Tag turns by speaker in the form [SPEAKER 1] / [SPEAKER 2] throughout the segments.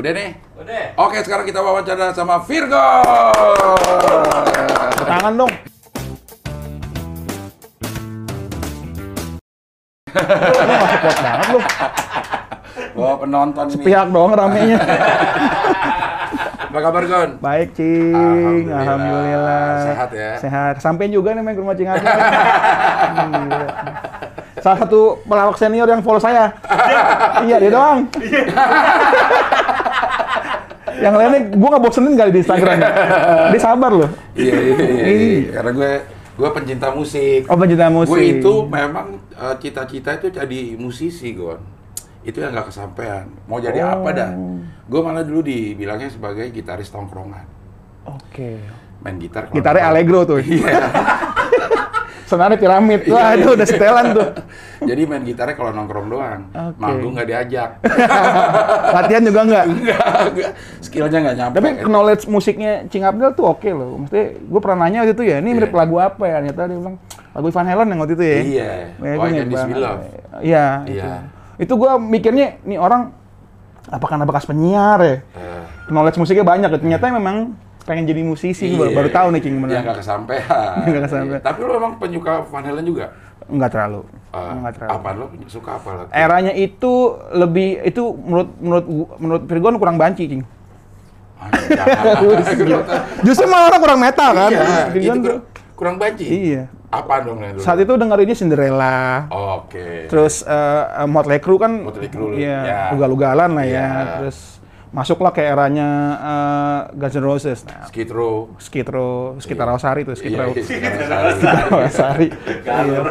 [SPEAKER 1] Udah nih?
[SPEAKER 2] Udah.
[SPEAKER 1] Oke, sekarang kita wawancara sama Virgo.
[SPEAKER 3] Tangan dong. Lu nggak support banget lu.
[SPEAKER 1] Oh, penonton nih.
[SPEAKER 3] Pihak doang ramenya.
[SPEAKER 1] Apa kabar, Gon?
[SPEAKER 3] Baik, Cing. Alhamdulillah.
[SPEAKER 1] Sehat ya?
[SPEAKER 3] Sehat. Sampai juga nih main ke rumah Cing. Alhamdulillah. Salah satu pelawak senior yang follow saya. iya, dia doang. Yang lainnya gue nggak bosenin kali di Instagram. Dia sabar loh.
[SPEAKER 1] Iya, iya, iya, iya. Karena gue gue pencinta musik.
[SPEAKER 3] Oh, pencinta musik.
[SPEAKER 1] Gue itu memang eh, cita-cita itu jadi musisi, Gon. Itu yang nggak kesampaian. Mau jadi
[SPEAKER 3] Oh.
[SPEAKER 1] apa dah? Gue malah dulu dibilangnya sebagai gitaris tongkrongan.
[SPEAKER 3] Oke.
[SPEAKER 1] Main gitar.
[SPEAKER 3] Gitarnya Allegro tuh.
[SPEAKER 1] Iya.
[SPEAKER 3] Senarnya piramid. Wah,
[SPEAKER 1] Iya,
[SPEAKER 3] itu
[SPEAKER 1] iya.
[SPEAKER 3] udah setelan tuh.
[SPEAKER 1] Jadi main gitarnya kalau nongkrong doang.
[SPEAKER 3] Oke.
[SPEAKER 1] Manggung nggak diajak.
[SPEAKER 3] Latihan juga. Enggak,
[SPEAKER 1] enggak. Skillnya nggak nyampe.
[SPEAKER 3] Tapi knowledge musiknya Cing Abdel tuh oke loh. Maksudnya gue pernah nanya waktu itu ya, ini mirip
[SPEAKER 1] Iya.
[SPEAKER 3] lagu apa ya? Ternyata dia bilang lagu Van Halen yang waktu itu ya.
[SPEAKER 1] Iya.
[SPEAKER 3] Ya,
[SPEAKER 1] Why Can't This Be. Love?
[SPEAKER 3] Iya.
[SPEAKER 1] Iya.
[SPEAKER 3] Itu, itu gue mikirnya nih orang apa karena bekas penyiar ya?
[SPEAKER 1] Eh,
[SPEAKER 3] Knowledge musiknya banyak. ya. Ternyata memang pengen jadi musisi.
[SPEAKER 1] Iya.
[SPEAKER 3] baru tahu nih Cing
[SPEAKER 1] Ya
[SPEAKER 3] bener.
[SPEAKER 1] nggak kesampaian.
[SPEAKER 3] Nggak kesampaian.
[SPEAKER 1] Iya. Tapi lo emang penyuka Van Halen juga?
[SPEAKER 3] Enggak terlalu.
[SPEAKER 1] Eh,
[SPEAKER 3] Enggak terlalu.
[SPEAKER 1] apa lo suka apa lagu?
[SPEAKER 3] Eranya itu lebih itu menurut menurut menurut Virgon kurang banci.
[SPEAKER 1] Ah, jangan.
[SPEAKER 3] Justru malah orang kurang metal kan.
[SPEAKER 1] Iya, itu
[SPEAKER 3] Virgon
[SPEAKER 1] kurang, kurang banci.
[SPEAKER 3] Iya.
[SPEAKER 1] Apa dong yang dulu?
[SPEAKER 3] Saat itu dengerinnya Cinderella.
[SPEAKER 1] Oke.
[SPEAKER 3] Terus eh Motley Crue kan
[SPEAKER 1] Motley Crue,
[SPEAKER 3] iya,
[SPEAKER 1] ya.
[SPEAKER 3] ugal-ugalan lah ya.
[SPEAKER 1] Iya.
[SPEAKER 3] Terus masuklah ke eranya eh, Guns N' Roses. Nah,
[SPEAKER 1] Skid Row.
[SPEAKER 3] Skid Row, Skid Row Sari tuh, Skid
[SPEAKER 1] Iya,
[SPEAKER 3] Row.
[SPEAKER 1] iya,
[SPEAKER 3] Skid
[SPEAKER 1] Skid Row Sari.
[SPEAKER 3] Row Sari. Iya.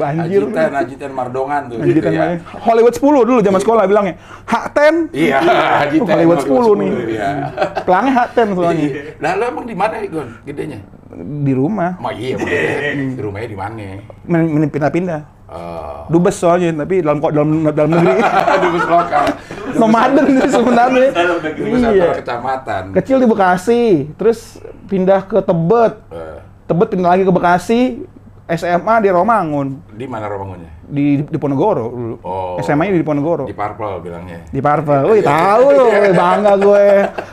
[SPEAKER 3] Banjir.
[SPEAKER 1] Ajitan, Ajitan Mardongan tuh.
[SPEAKER 3] Anjir,
[SPEAKER 1] gitu ya.
[SPEAKER 3] Hollywood 10 dulu zaman sekolah bilangnya. H10.
[SPEAKER 1] Iya, Ajitan.
[SPEAKER 3] Hollywood 10 nih.
[SPEAKER 1] Iya.
[SPEAKER 3] Pelangnya H10 soalnya.
[SPEAKER 1] Nah, lo emang di mana, Gon? Gedenya?
[SPEAKER 3] Di rumah.
[SPEAKER 1] Oh iya, di rumahnya di mana?
[SPEAKER 3] Pindah-pindah.
[SPEAKER 1] Oh.
[SPEAKER 3] Dubes soalnya, tapi dalam kok dalam dalam negeri.
[SPEAKER 1] Dubes lokal.
[SPEAKER 3] Nomaden sih sebenarnya. Iya.
[SPEAKER 1] kecamatan.
[SPEAKER 3] Kecil di Bekasi, terus pindah ke Tebet.
[SPEAKER 1] Eh,
[SPEAKER 3] Tebet pindah lagi ke Bekasi, SMA di Romangun,
[SPEAKER 1] di mana romangunnya?
[SPEAKER 3] di di Ponorogo dulu.
[SPEAKER 1] Oh.
[SPEAKER 3] SMA-nya di Ponorogo.
[SPEAKER 1] Di Purple bilangnya.
[SPEAKER 3] Di Parvel. Wih, tahu lu, wih, bangga gue.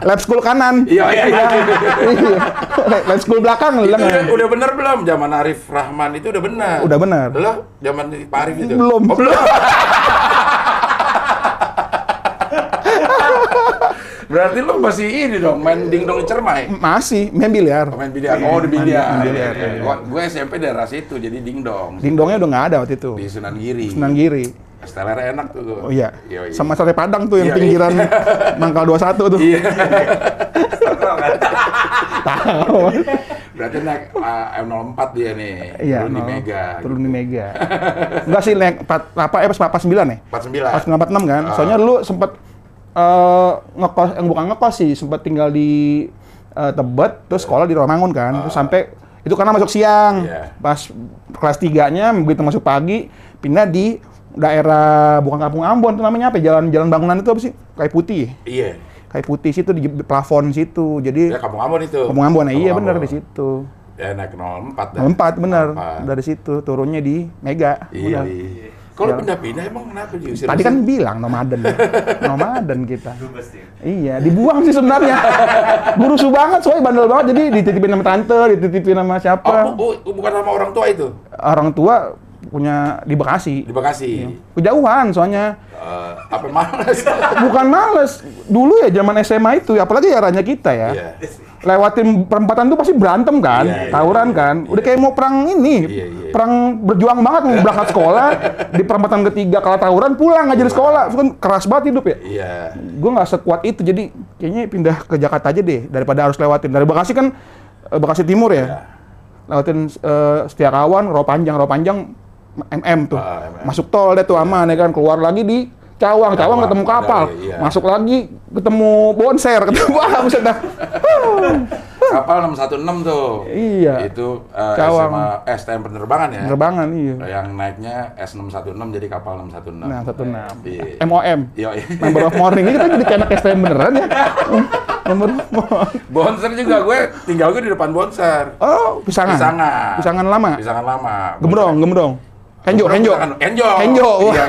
[SPEAKER 3] Lab school kanan.
[SPEAKER 1] Iya, iya, iya.
[SPEAKER 3] Iya. Lab school belakang lu bilang.
[SPEAKER 1] udah, udah bener belum? Zaman Arif Rahman itu udah bener.
[SPEAKER 3] Udah bener.
[SPEAKER 1] Lo zaman Pak Arif itu?
[SPEAKER 3] Belum.
[SPEAKER 1] Oh, belum. Berarti lo masih ini dong, main dingdong cermai.
[SPEAKER 3] Masih, main biliar.
[SPEAKER 1] Oh, main biliar. Oh, di biliar.
[SPEAKER 3] Main biliar,
[SPEAKER 1] Iya, iya.
[SPEAKER 3] iya.
[SPEAKER 1] Gua- Gue SMP daerah situ, jadi dingdong.
[SPEAKER 3] Dingdongnya udah nggak ada waktu itu.
[SPEAKER 1] Di Sunan Giri.
[SPEAKER 3] Sunan Giri.
[SPEAKER 1] Stelernya enak tuh.
[SPEAKER 3] Oh iya.
[SPEAKER 1] Yoi.
[SPEAKER 3] Sama sate Padang tuh yang
[SPEAKER 1] Iya,
[SPEAKER 3] pinggiran Mangkal 21 tuh.
[SPEAKER 1] Iya.
[SPEAKER 3] Tahu.
[SPEAKER 1] Berarti naik uh, M04 dia nih.
[SPEAKER 3] Iya,
[SPEAKER 1] Turun di. Mega.
[SPEAKER 3] Turun di Mega. Enggak sih naik 4 apa eh pas 49 ya?
[SPEAKER 1] 49.
[SPEAKER 3] Pas 46 kan.
[SPEAKER 1] Ah.
[SPEAKER 3] Soalnya lu sempat eh ngekos yang bukan ngekos sih, sempat tinggal di eh, Tebet, terus sekolah di Romangun kan. Terus sampai itu karena masuk siang.
[SPEAKER 1] Ah. Iya.
[SPEAKER 3] Pas kelas 3-nya begitu masuk pagi pindah di daerah bukan kampung Ambon itu namanya apa? ya? Jalan jalan bangunan itu apa sih? Kayak putih. ya?
[SPEAKER 1] Iya.
[SPEAKER 3] Kayak putih situ di plafon situ. Jadi
[SPEAKER 1] Ya kampung Ambon itu.
[SPEAKER 3] kampung Ambon ya, iya
[SPEAKER 1] Kampung
[SPEAKER 3] benar
[SPEAKER 1] Ambon.
[SPEAKER 3] di situ.
[SPEAKER 1] Ya naik 04 dah.
[SPEAKER 3] Empat bener
[SPEAKER 1] 04.
[SPEAKER 3] dari situ turunnya di Mega.
[SPEAKER 1] Iya. Iya. Kalau
[SPEAKER 3] Ya.
[SPEAKER 1] pindah-pindah emang kenapa diusir?
[SPEAKER 3] Tadi kan bilang nomaden, nomaden kita.
[SPEAKER 2] Dubes ya.
[SPEAKER 3] Iya, dibuang sih sebenarnya. Burusu banget, soalnya bandel banget. Jadi dititipin sama tante, dititipin sama
[SPEAKER 1] Oh,
[SPEAKER 3] siapa.
[SPEAKER 1] bu- bu- bukan sama orang tua itu
[SPEAKER 3] Orang tua punya di Bekasi.
[SPEAKER 1] di Bekasi.
[SPEAKER 3] Kejauhan soalnya.
[SPEAKER 1] Eh, apa males?
[SPEAKER 3] Bukan males. Dulu ya zaman SMA itu, apalagi eranya kita ya.
[SPEAKER 1] Iya.
[SPEAKER 3] Lewatin perempatan tuh pasti berantem kan,
[SPEAKER 1] Iya, iya,
[SPEAKER 3] tawuran
[SPEAKER 1] iya,
[SPEAKER 3] kan. Udah kayak mau perang ini,
[SPEAKER 1] Iya, iya.
[SPEAKER 3] perang berjuang banget mau berangkat sekolah, di perempatan ketiga kalah tawuran pulang nggak jadi sekolah, Itu kan keras banget hidup ya.
[SPEAKER 1] Iya.
[SPEAKER 3] Gue nggak sekuat itu, jadi kayaknya pindah ke Jakarta aja deh daripada harus lewatin dari Bekasi kan eh, Bekasi Timur ya,
[SPEAKER 1] Iya.
[SPEAKER 3] lewatin eh, Setiakawan, Rawa Panjang, Rawa Panjang MM tuh,
[SPEAKER 1] Ah, MM.
[SPEAKER 3] masuk tol deh tuh aman ya kan, keluar lagi di Cawang, Cawang
[SPEAKER 1] Cawang,
[SPEAKER 3] ketemu kapal,
[SPEAKER 1] iya.
[SPEAKER 3] masuk lagi ketemu Bonser, ketemu buset dah.
[SPEAKER 1] Kapal 616 tuh.
[SPEAKER 3] Iya.
[SPEAKER 1] Itu eh,
[SPEAKER 3] Cawang.
[SPEAKER 1] SMA STM penerbangan ya.
[SPEAKER 3] Penerbangan iya.
[SPEAKER 1] Yang naiknya S616 jadi kapal 616.
[SPEAKER 3] Nah, satu enam.
[SPEAKER 1] Iya.
[SPEAKER 3] MOM.
[SPEAKER 1] Iya.
[SPEAKER 3] Member of Morning ini kita jadi kayak anak STM beneran ya. Morning.
[SPEAKER 1] Bonser juga gue tinggal gue di depan Bonser.
[SPEAKER 3] Oh, pisangan.
[SPEAKER 1] Pisangan.
[SPEAKER 3] Pisangan lama.
[SPEAKER 1] Pisangan lama.
[SPEAKER 3] Gembrong, gembrong. Henjo,
[SPEAKER 1] Gembrong
[SPEAKER 3] Henjo.
[SPEAKER 1] pisangan. Henjo.
[SPEAKER 3] Henjo. Wah.
[SPEAKER 1] Iya.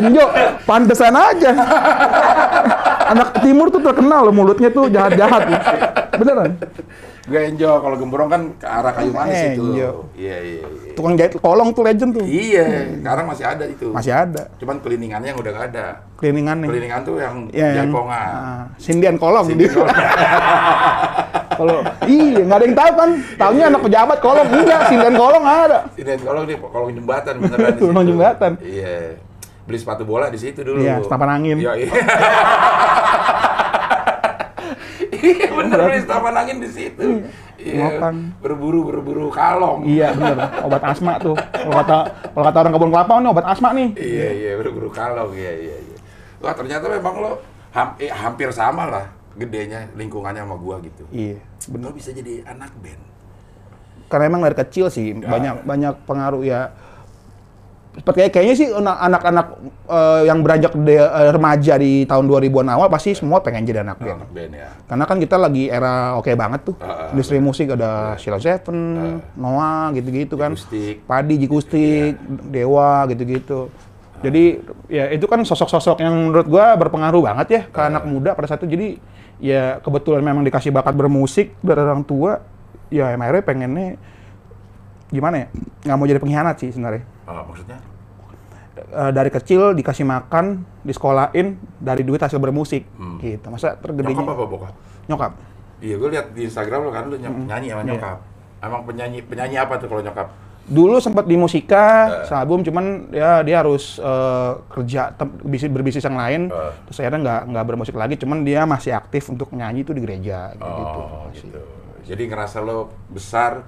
[SPEAKER 3] Enjo, pantesan aja. Anak timur tuh terkenal loh mulutnya tuh jahat-jahat. Beneran.
[SPEAKER 1] Gue enjoy kalau gembrong kan ke arah kayu manis itu.
[SPEAKER 3] Enjo.
[SPEAKER 1] Iya, iya, iya.
[SPEAKER 3] Tukang jahit kolong tuh legend tuh.
[SPEAKER 1] Iya, sekarang masih ada itu.
[SPEAKER 3] Masih ada.
[SPEAKER 1] Cuman cleaningannya yang udah gak ada.
[SPEAKER 3] Cleaningan nih.
[SPEAKER 1] Cleaningan tuh yang
[SPEAKER 3] Ya, yang
[SPEAKER 1] jaipongan.
[SPEAKER 3] ah, sindian kolong.
[SPEAKER 1] Sini kalau-
[SPEAKER 3] Kalau iya nggak ada yang tahu kan. Tahunya anak pejabat kolong enggak, sindian kolong ada.
[SPEAKER 1] Sini kolong nih, kolong jembatan beneran
[SPEAKER 3] Kolong jembatan.
[SPEAKER 1] Iya. Beli sepatu bola di situ dulu.
[SPEAKER 3] Iya, senapan angin.
[SPEAKER 1] Iya, iya. Iya bener beli senapan angin di situ. Iya.
[SPEAKER 3] Makan.
[SPEAKER 1] Berburu berburu kalong.
[SPEAKER 3] Iya bener, obat asma tuh. Kalau kata kalau kata orang kebun kelapa ini obat asma nih.
[SPEAKER 1] Iya iya berburu kalong iya iya iya. Wah ternyata memang lo ham- eh, hampir sama lah gedenya lingkungannya sama gua gitu.
[SPEAKER 3] Iya.
[SPEAKER 1] Bener bisa jadi anak band.
[SPEAKER 3] Karena emang dari kecil sih banyak banyak pengaruh ya. Seperti kayaknya sih anak- anak-anak eh, yang beranjak de- eh, remaja di tahun 2000-an awal pasti semua pengen jadi anak band.
[SPEAKER 1] Anak band ya.
[SPEAKER 3] Karena kan kita lagi era oke banget tuh.
[SPEAKER 1] Ah.
[SPEAKER 3] Industri musik ada Sheila Seven, Noah gitu-gitu kan.
[SPEAKER 1] Jikustik.
[SPEAKER 3] Padi, Jikustik, Dewa gitu-gitu. Jadi ya itu kan sosok-sosok yang menurut gua berpengaruh banget ya ke anak muda pada saat itu. Jadi ya kebetulan memang dikasih bakat bermusik dari orang tua. Ya akhirnya pengennya gimana ya? Nggak mau jadi pengkhianat sih sebenarnya.
[SPEAKER 1] Ah, maksudnya?
[SPEAKER 3] Eh, dari kecil dikasih makan, disekolahin dari duit hasil bermusik gitu. Masa tergedenya
[SPEAKER 1] Nyokap apa bokap?
[SPEAKER 3] nyokap.
[SPEAKER 1] Iya, gue lihat di Instagram lo kan lo ny- nyanyi sama
[SPEAKER 3] Iya.
[SPEAKER 1] nyokap. Emang penyanyi penyanyi apa tuh kalau nyokap?
[SPEAKER 3] Dulu sempat di
[SPEAKER 1] Eh.
[SPEAKER 3] musika, sealbum cuman ya dia harus eh, kerja bisnis berbisnis yang lain.
[SPEAKER 1] Eh.
[SPEAKER 3] Terus akhirnya nggak nggak bermusik lagi, cuman dia masih aktif untuk nyanyi itu di gereja gitu.
[SPEAKER 1] Oh, gitu. Jadi ngerasa lo besar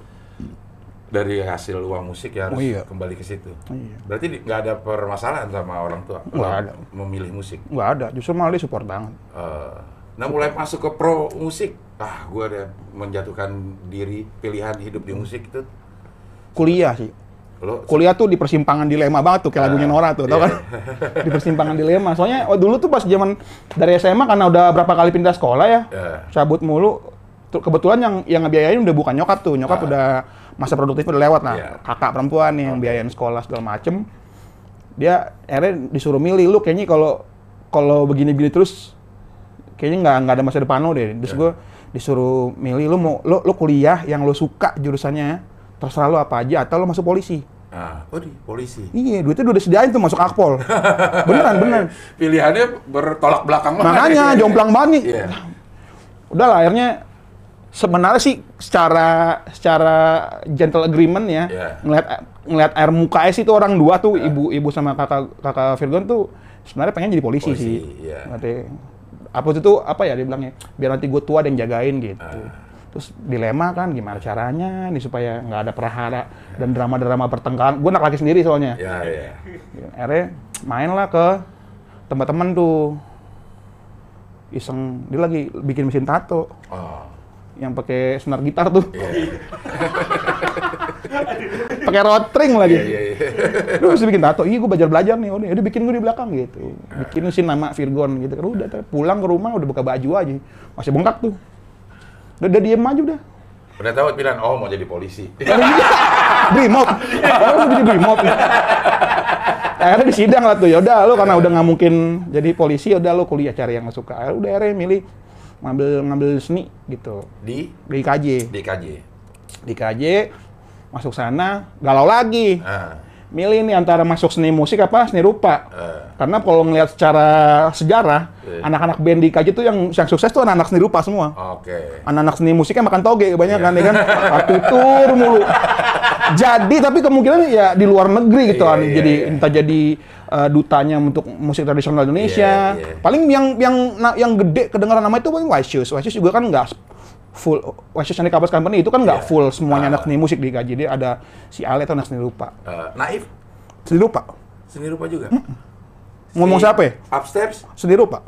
[SPEAKER 1] dari hasil uang musik ya harus
[SPEAKER 3] Oh, iya.
[SPEAKER 1] kembali ke situ.
[SPEAKER 3] Iya.
[SPEAKER 1] Berarti nggak ada permasalahan sama orang tua
[SPEAKER 3] Nggak ada.
[SPEAKER 1] memilih musik.
[SPEAKER 3] Nggak ada, justru malah dia support banget.
[SPEAKER 1] Eh, nah mulai masuk ke pro musik, ah gue ada menjatuhkan diri pilihan hidup di musik itu
[SPEAKER 3] Kuliah sih.
[SPEAKER 1] lo
[SPEAKER 3] Kuliah tuh di persimpangan dilema banget tuh kayak lagunya Nora tuh, tau
[SPEAKER 1] iya.
[SPEAKER 3] kan? di persimpangan dilema. Soalnya oh, dulu tuh pas zaman dari SMA karena udah berapa kali pindah sekolah ya,
[SPEAKER 1] Iya.
[SPEAKER 3] cabut mulu. Tuh, kebetulan yang yang ngebiayain udah bukan nyokap tuh, nyokap
[SPEAKER 1] Ah.
[SPEAKER 3] udah masa produktif udah lewat lah.
[SPEAKER 1] Iya.
[SPEAKER 3] Kakak perempuan nih yang biayain sekolah segala macem. Dia akhirnya disuruh milih lu kayaknya kalau kalau begini-begini terus kayaknya nggak nggak ada masa depan lo deh. Terus
[SPEAKER 1] Iya.
[SPEAKER 3] gue disuruh milih lu mau lu, lu kuliah yang lu suka jurusannya terserah lu apa aja atau lu masuk polisi.
[SPEAKER 1] ah oh di polisi
[SPEAKER 3] Iya, duitnya udah disediain tuh masuk akpol. beneran, beneran.
[SPEAKER 1] pilihannya bertolak belakang banget
[SPEAKER 3] Makanya
[SPEAKER 1] ya.
[SPEAKER 3] jomplang banget nih.
[SPEAKER 1] Iya.
[SPEAKER 3] Udah lah, akhirnya sebenarnya sih secara secara gentle agreement ya,
[SPEAKER 1] Iya.
[SPEAKER 3] ngeliat ngeliat air muka sih itu orang dua tuh, ibu-ibu sama kakak kakak Virgon tuh sebenarnya pengen jadi polisi,
[SPEAKER 1] Polisi,
[SPEAKER 3] sih.
[SPEAKER 1] iya.
[SPEAKER 3] Nanti apa itu tuh apa ya dia bilangnya, biar nanti gue tua dan jagain gitu.
[SPEAKER 1] Ah.
[SPEAKER 3] Terus dilema kan gimana caranya nih supaya nggak ada perhara dan drama-drama pertengkaran. Gue anak laki sendiri soalnya.
[SPEAKER 1] ya ya.
[SPEAKER 3] Akhirnya main lah ke teman-teman tuh. Iseng dia lagi bikin mesin tato.
[SPEAKER 1] Oh.
[SPEAKER 3] Yang pakai senar gitar tuh.
[SPEAKER 1] Iya
[SPEAKER 3] pakai rotring lagi.
[SPEAKER 1] Iya iya
[SPEAKER 3] lu mesti bikin tato. Iya gue belajar belajar nih. Udah udah bikin gue di belakang gitu. Bikin sih nama Virgon gitu. Kan udah pulang ke rumah udah buka baju aja. Masih bengkak tuh udah, udah diem aja udah
[SPEAKER 1] udah tahu pilihan oh mau jadi polisi
[SPEAKER 3] Brimob. Oh, jadi Brimob. akhirnya di sidang lah tuh, yaudah lu karena udah nggak mungkin jadi polisi, yaudah lu kuliah cari yang suka. Akhirnya udah akhirnya milih ngambil ngambil seni gitu
[SPEAKER 1] di
[SPEAKER 3] di KJ.
[SPEAKER 1] di KJ
[SPEAKER 3] Di KJ masuk sana galau lagi.
[SPEAKER 1] ah
[SPEAKER 3] Milih nih antara masuk seni musik apa seni rupa.
[SPEAKER 1] eh,
[SPEAKER 3] Karena kalau ngelihat secara sejarah,
[SPEAKER 1] Iya.
[SPEAKER 3] anak-anak band di KJ tuh yang yang sukses tuh anak-anak seni rupa semua
[SPEAKER 1] oke
[SPEAKER 3] anak-anak seni musiknya makan toge kebanyakan
[SPEAKER 1] Iya.
[SPEAKER 3] ya kan satu tur mulu jadi tapi kemungkinan ya di luar negeri gitu
[SPEAKER 1] Iya,
[SPEAKER 3] kan
[SPEAKER 1] iya,
[SPEAKER 3] jadi
[SPEAKER 1] iya.
[SPEAKER 3] entah jadi uh, dutanya untuk musik tradisional Indonesia
[SPEAKER 1] Iya, iya.
[SPEAKER 3] paling yang yang yang gede kedengaran nama itu paling White Shoes White Shoes juga kan nggak full White Shoes Andy Kabas Company itu kan nggak
[SPEAKER 1] Iya.
[SPEAKER 3] full semuanya
[SPEAKER 1] Ah.
[SPEAKER 3] anak seni musik di KJ dia ada si Ale itu anak seni rupa
[SPEAKER 1] Eh, naif
[SPEAKER 3] seni rupa
[SPEAKER 1] seni rupa juga
[SPEAKER 3] ngomong
[SPEAKER 1] Si
[SPEAKER 3] siapa ya
[SPEAKER 1] upstairs
[SPEAKER 3] seni rupa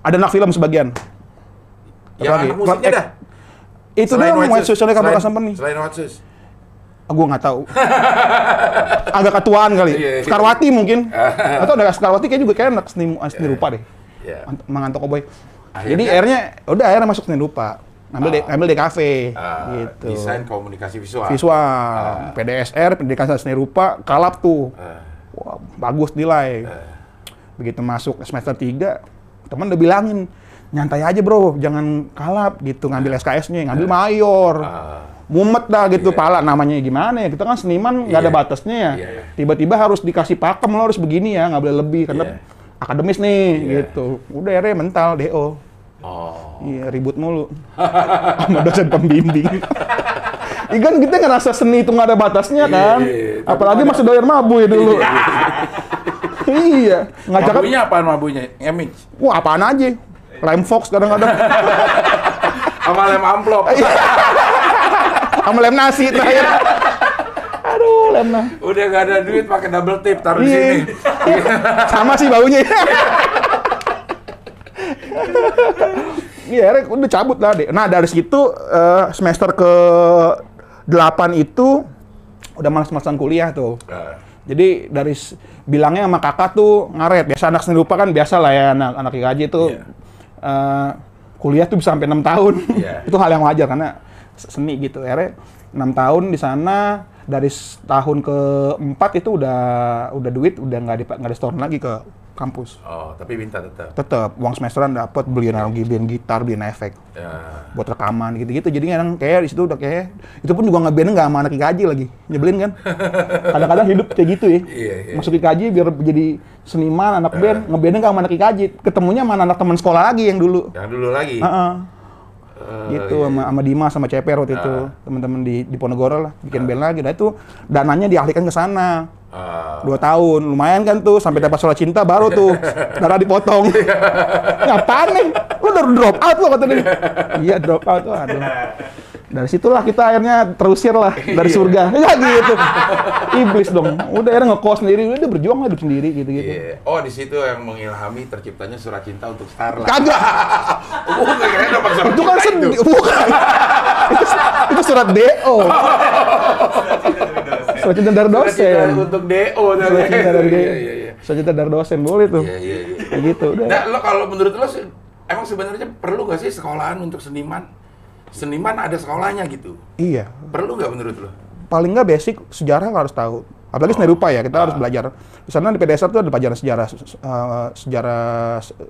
[SPEAKER 3] ada anak film sebagian
[SPEAKER 1] yang
[SPEAKER 3] lagi?
[SPEAKER 1] anak musiknya dah
[SPEAKER 3] itu
[SPEAKER 1] Selain
[SPEAKER 3] dong White Shoes Andy Kabas
[SPEAKER 1] selain-
[SPEAKER 3] Company
[SPEAKER 1] selain White Shoes
[SPEAKER 3] Gue nggak tahu. Agak ketuaan kali.
[SPEAKER 1] Iya, iya.
[SPEAKER 3] Skarwati mungkin. Atau ada Skarwati kayak juga kayak anak seni, seni rupa deh.
[SPEAKER 1] Iya.
[SPEAKER 3] Ant- Mang Anto Koboy.
[SPEAKER 1] Akhirnya-
[SPEAKER 3] Jadi akhirnya udah akhirnya masuk seni rupa. Ngambil di, ngambil di kafe
[SPEAKER 1] Ah,
[SPEAKER 3] gitu.
[SPEAKER 1] desain komunikasi visual
[SPEAKER 3] Visual, PDSR, pendidikan seni rupa, kalap tuh.
[SPEAKER 1] Eh,
[SPEAKER 3] Wah, bagus nilai. Begitu masuk semester 3, teman udah bilangin, nyantai aja bro, jangan kalap gitu, ngambil SKS-nya, ngambil mayor.
[SPEAKER 1] Ah,
[SPEAKER 3] Mumet dah gitu,
[SPEAKER 1] Iya.
[SPEAKER 3] pala namanya gimana ya, kita kan seniman nggak ada
[SPEAKER 1] Iya.
[SPEAKER 3] batasnya ya.
[SPEAKER 1] Iya.
[SPEAKER 3] Tiba-tiba harus dikasih pakem, lo harus begini ya, nggak boleh lebih, karena
[SPEAKER 1] Iya.
[SPEAKER 3] akademis nih
[SPEAKER 1] Iya.
[SPEAKER 3] gitu. Udah akhirnya mental, DO.
[SPEAKER 1] Oh.
[SPEAKER 3] Iya, ribut mulu. Sama dosen pembimbing. Iya kan kita ngerasa seni itu nggak ada batasnya kan.
[SPEAKER 1] Iya, tapi
[SPEAKER 3] Apalagi masih doyan mabu ya dulu. iya, ngajak
[SPEAKER 1] Mabunya apaan mabunya? Ngemik?
[SPEAKER 3] wah apaan aja. Lem Fox kadang-kadang.
[SPEAKER 1] Sama lem amplop?
[SPEAKER 3] Iya. Sama lem nasi terakhir. Aduh, lem nasi.
[SPEAKER 1] Udah gak ada duit pakai double tip taruh di sini.
[SPEAKER 3] Iya. Sama sih baunya. Iya, akhirnya udah cabut lah deh. Nah dari situ eh, semester ke 8 itu udah malas-malasan kuliah tuh.
[SPEAKER 1] Nah,
[SPEAKER 3] Jadi dari bilangnya sama kakak tuh ngaret. Biasa anak seni rupa kan biasa lah ya anak anak IKJ tuh
[SPEAKER 1] Iya.
[SPEAKER 3] eh, kuliah tuh bisa sampai enam tahun.
[SPEAKER 1] Iya.
[SPEAKER 3] itu hal yang wajar karena seni gitu. Akhirnya enam tahun di sana dari tahun keempat itu udah udah duit udah nggak di nggak di store lagi ke kampus.
[SPEAKER 1] Oh, tapi minta tetap.
[SPEAKER 3] Tetap uang semesteran dapat beliin lagi beliin gitar beliin efek
[SPEAKER 1] Ya.
[SPEAKER 3] buat rekaman gitu-gitu. Jadi kadang kayak di situ udah kayak itu pun juga ngeband nggak sama anak IKJ lagi. Nyebelin kan? Kadang-kadang hidup kayak gitu ya.
[SPEAKER 1] Iya, iya.
[SPEAKER 3] Masuk IKJ biar jadi seniman, anak band, ngebandnya nggak sama anak IKJ. Ketemunya sama anak teman sekolah lagi yang dulu.
[SPEAKER 1] Yang dulu lagi.
[SPEAKER 3] Heeh.
[SPEAKER 1] Eh,
[SPEAKER 3] gitu
[SPEAKER 1] iya.
[SPEAKER 3] sama sama Dimas sama Ceper waktu itu teman-teman di di Ponorogo lah bikin band lagi. Nah itu dananya dialihkan ke sana.
[SPEAKER 1] Ah,
[SPEAKER 3] Dua tahun, lumayan kan tuh, sampai dapat surat cinta baru tuh, darah dipotong. Ngapain nih? Lu udah drop out lo kata dia. iya drop out tuh, aduh. Dari situlah kita akhirnya terusir lah dari surga. Ya gitu. Iblis dong. Udah akhirnya ngekos sendiri, udah berjuang hidup sendiri gitu-gitu.
[SPEAKER 1] Iya. Oh, di situ yang mengilhami terciptanya surat cinta untuk Starla.
[SPEAKER 3] Kagak.
[SPEAKER 1] Oh,
[SPEAKER 3] Itu kan sedih. Bukan. itu, itu surat DO. Surat cinta dari
[SPEAKER 1] Surat cinta
[SPEAKER 3] dosen.
[SPEAKER 1] untuk DO.
[SPEAKER 3] Surat cinta dari
[SPEAKER 1] Iya,
[SPEAKER 3] DO.
[SPEAKER 1] iya, iya.
[SPEAKER 3] Surat cinta dari dosen boleh tuh.
[SPEAKER 1] Iya, iya, iya.
[SPEAKER 3] Gitu udah.
[SPEAKER 1] Nah, lo kalau menurut lo emang sebenarnya perlu nggak sih sekolahan untuk seniman? Seniman ada sekolahnya gitu.
[SPEAKER 3] Iya.
[SPEAKER 1] Perlu nggak menurut lo?
[SPEAKER 3] paling nggak basic sejarah harus tahu. Apalagi seni rupa ya, kita harus belajar. Di sana di PDSR tuh ada pelajaran sejarah eh, sejarah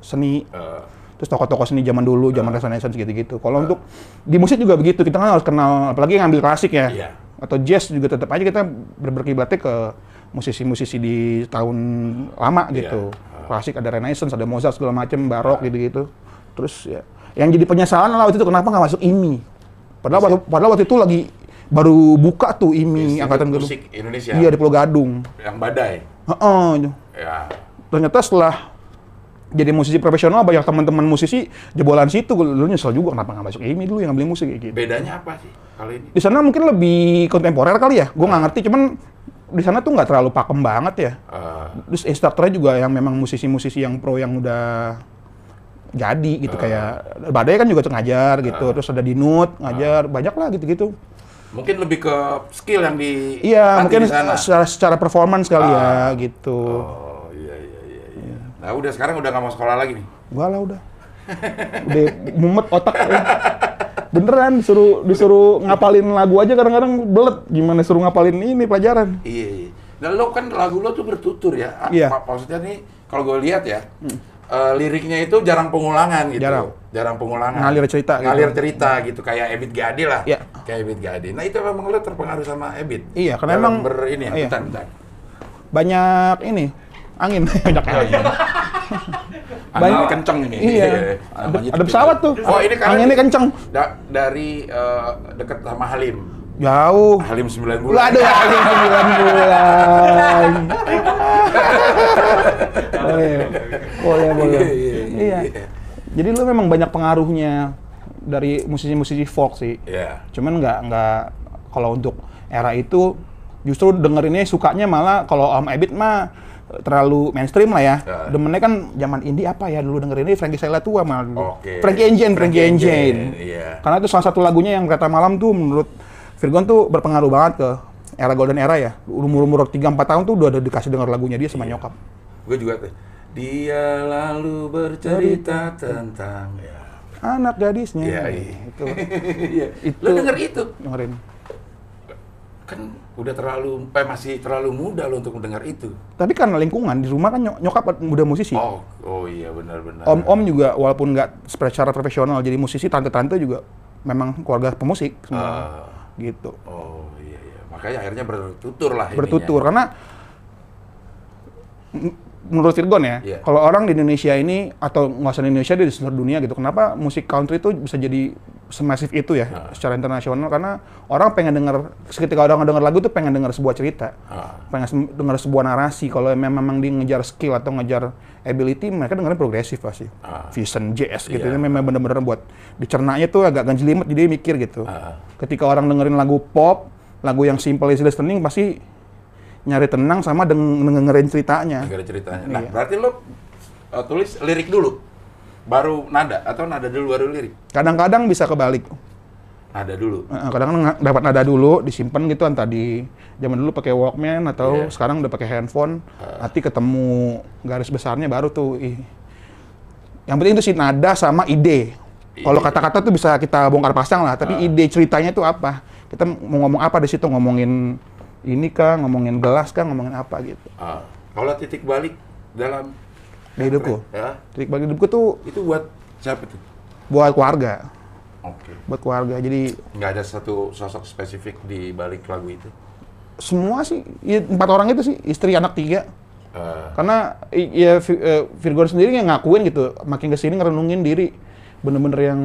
[SPEAKER 3] seni,
[SPEAKER 1] Eh,
[SPEAKER 3] terus tokoh-tokoh seni zaman dulu, zaman Renaissance gitu-gitu. Kalau untuk di musik juga begitu, kita kan harus kenal apalagi ngambil klasik ya.
[SPEAKER 1] Iya.
[SPEAKER 3] Atau jazz juga tetap aja kita ber- berkiblatnya ke musisi-musisi di tahun lama
[SPEAKER 1] Iya.
[SPEAKER 3] gitu. Klasik ada Renaissance, ada Mozart segala macam, barok gitu-gitu. Terus ya yang jadi penyesalan lah waktu itu kenapa nggak masuk IMI. Padahal waktu, padahal waktu itu lagi baru buka tuh IMI
[SPEAKER 1] Institut
[SPEAKER 3] angkatan kedua.
[SPEAKER 1] Musik Indonesia.
[SPEAKER 3] Iya di Pulau Gadung.
[SPEAKER 1] Yang badai.
[SPEAKER 3] Heeh.
[SPEAKER 1] Ya.
[SPEAKER 3] Ternyata setelah jadi musisi profesional banyak teman-teman musisi jebolan situ. Dulu nyesel juga kenapa nggak masuk IMI dulu yang ngambil musik kayak gitu.
[SPEAKER 1] Bedanya apa sih kalau ini?
[SPEAKER 3] Di sana mungkin lebih kontemporer kali ya. Gue nggak ngerti. Cuman di sana tuh nggak terlalu pakem banget ya.
[SPEAKER 1] Eh,
[SPEAKER 3] Terus instrukturnya juga yang memang musisi-musisi yang pro yang udah jadi gitu kayak Badai kan juga ngajar gitu. Terus ada Dinut ngajar banyak lah gitu-gitu.
[SPEAKER 1] mungkin lebih ke skill yang di
[SPEAKER 3] Iya, mungkin
[SPEAKER 1] di sana.
[SPEAKER 3] secara, secara performance kali ya gitu.
[SPEAKER 1] Oh, iya iya iya iya. Nah, udah sekarang udah nggak mau sekolah lagi nih.
[SPEAKER 3] Gua lah udah. udah mumet otak. ya. Beneran disuruh disuruh ngapalin lagu aja kadang-kadang belet. Gimana suruh ngapalin ini pelajaran?
[SPEAKER 1] Iya, iya. Nah, lo kan lagu lo tuh bertutur ya. Ah,
[SPEAKER 3] Iya.
[SPEAKER 1] mak- Maksudnya nih, kalau gue lihat ya, eh, liriknya itu jarang pengulangan gitu.
[SPEAKER 3] Jarang.
[SPEAKER 1] Jarang pengulangan.
[SPEAKER 3] Ngalir cerita gitu.
[SPEAKER 1] Ngalir cerita gitu, kayak Ebit Gade lah.
[SPEAKER 3] Iya.
[SPEAKER 1] Kayak Ebit Gade. Nah, itu memang lo terpengaruh sama Ebit?
[SPEAKER 3] Iya, karena
[SPEAKER 1] Dalam
[SPEAKER 3] emang-
[SPEAKER 1] ber ini ya,
[SPEAKER 3] iya.
[SPEAKER 1] bentar, bentar.
[SPEAKER 3] Banyak ini angin banyak angin.
[SPEAKER 1] Angin kenceng ini.
[SPEAKER 3] Iya.
[SPEAKER 1] Namanya
[SPEAKER 3] Ada, ada pesawat tuh.
[SPEAKER 1] Oh, ini karena
[SPEAKER 3] anginnya kenceng.
[SPEAKER 1] Da- dari eh, deket sama Halim.
[SPEAKER 3] Jauh.
[SPEAKER 1] Halim 9
[SPEAKER 3] Lu
[SPEAKER 1] bulan.
[SPEAKER 3] ada angin 9 bulan. boleh. Boleh, boleh.
[SPEAKER 1] Iya, iya,
[SPEAKER 3] Iya.
[SPEAKER 1] iya.
[SPEAKER 3] Jadi lu memang banyak pengaruhnya dari musisi-musisi folk sih.
[SPEAKER 1] Iya.
[SPEAKER 3] Cuman nggak nggak kalau untuk era itu justru dengerinnya sukanya malah kalau Om Ebit mah terlalu mainstream lah ya.
[SPEAKER 1] Ya.
[SPEAKER 3] Demennya kan zaman indie apa ya dulu dengerin ini Frankie Sella tua malah dulu.
[SPEAKER 1] Oke.
[SPEAKER 3] Frankie Engine, Frankie,
[SPEAKER 1] Frankie
[SPEAKER 3] Engine.
[SPEAKER 1] Engine, iya.
[SPEAKER 3] Karena itu salah satu lagunya yang Kereta Malam tuh menurut Virgon tuh berpengaruh banget ke era golden era ya. Umur-umur 3 4 tahun tuh udah ada dikasih denger lagunya dia
[SPEAKER 1] Iya.
[SPEAKER 3] sama nyokap.
[SPEAKER 1] Gue juga tuh. Dia lalu bercerita tentang ya.
[SPEAKER 3] Anak gadisnya.
[SPEAKER 1] Iya, iya.
[SPEAKER 3] Itu
[SPEAKER 1] Iya.
[SPEAKER 3] Itu-
[SPEAKER 1] Lo denger itu?
[SPEAKER 3] dengerin.
[SPEAKER 1] kan udah terlalu eh masih terlalu muda lo untuk mendengar itu.
[SPEAKER 3] Tapi karena lingkungan di rumah kan nyok- nyokap udah musisi.
[SPEAKER 1] Oh, oh iya benar-benar.
[SPEAKER 3] Om-om juga walaupun nggak secara profesional jadi musisi, tante-tante juga memang keluarga pemusik semua.
[SPEAKER 1] Ah,
[SPEAKER 3] gitu.
[SPEAKER 1] oh iya iya. Makanya akhirnya bertutur lah ininya.
[SPEAKER 3] Bertutur karena m- menurut Virgon ya,
[SPEAKER 1] Iya.
[SPEAKER 3] kalau orang di Indonesia ini atau nggak usah di Indonesia di seluruh dunia gitu, kenapa musik country itu bisa jadi semasif itu ya
[SPEAKER 1] Ah.
[SPEAKER 3] secara internasional? Karena orang pengen dengar, ketika orang dengar lagu tuh pengen dengar sebuah cerita,
[SPEAKER 1] Ah,
[SPEAKER 3] pengen dengar sebuah narasi. Kalau memang memang dia ngejar skill atau ngejar ability, mereka dengerin progresif pasti.
[SPEAKER 1] Ah.
[SPEAKER 3] Fusion, jazz gitu,
[SPEAKER 1] Iya.
[SPEAKER 3] ini memang bener-bener buat dicernanya tuh agak ganjelimet, jadi dia mikir gitu. Ketika orang dengerin lagu pop, lagu yang simple easy listening pasti nyari tenang sama deng- dengerin ceritanya.
[SPEAKER 1] Ada ceritanya. Nah,
[SPEAKER 3] Iya.
[SPEAKER 1] berarti lo uh, tulis lirik dulu, baru nada atau nada dulu baru lirik?
[SPEAKER 3] Kadang-kadang bisa kebalik.
[SPEAKER 1] Nada dulu.
[SPEAKER 3] Kadang-kadang nga- dapat nada dulu, disimpan gitu entah di zaman dulu pakai Walkman atau
[SPEAKER 1] Iya.
[SPEAKER 3] sekarang udah pakai handphone. Nanti ketemu garis besarnya baru tuh. ih. Yang penting itu sih nada sama ide. Kalau kata-kata tuh bisa kita bongkar pasang lah, tapi
[SPEAKER 1] Ah.
[SPEAKER 3] ide ceritanya tuh apa? Kita mau ngomong apa di situ? Ngomongin ini kah, ngomongin gelas kah, ngomongin apa gitu.
[SPEAKER 1] Ah, kalau titik balik dalam
[SPEAKER 3] Di hidupku.
[SPEAKER 1] ya,
[SPEAKER 3] Titik bagi hidupku tuh
[SPEAKER 1] itu buat siapa tuh?
[SPEAKER 3] buat keluarga,
[SPEAKER 1] Oke.
[SPEAKER 3] buat keluarga. Jadi
[SPEAKER 1] Nggak ada satu sosok spesifik di balik lagu itu.
[SPEAKER 3] semua sih ya, empat orang itu sih istri anak tiga.
[SPEAKER 1] Eh,
[SPEAKER 3] Karena ya Vi- eh, Virgon sendiri yang ngakuin gitu, makin ke sini ngerenungin diri bener-bener yang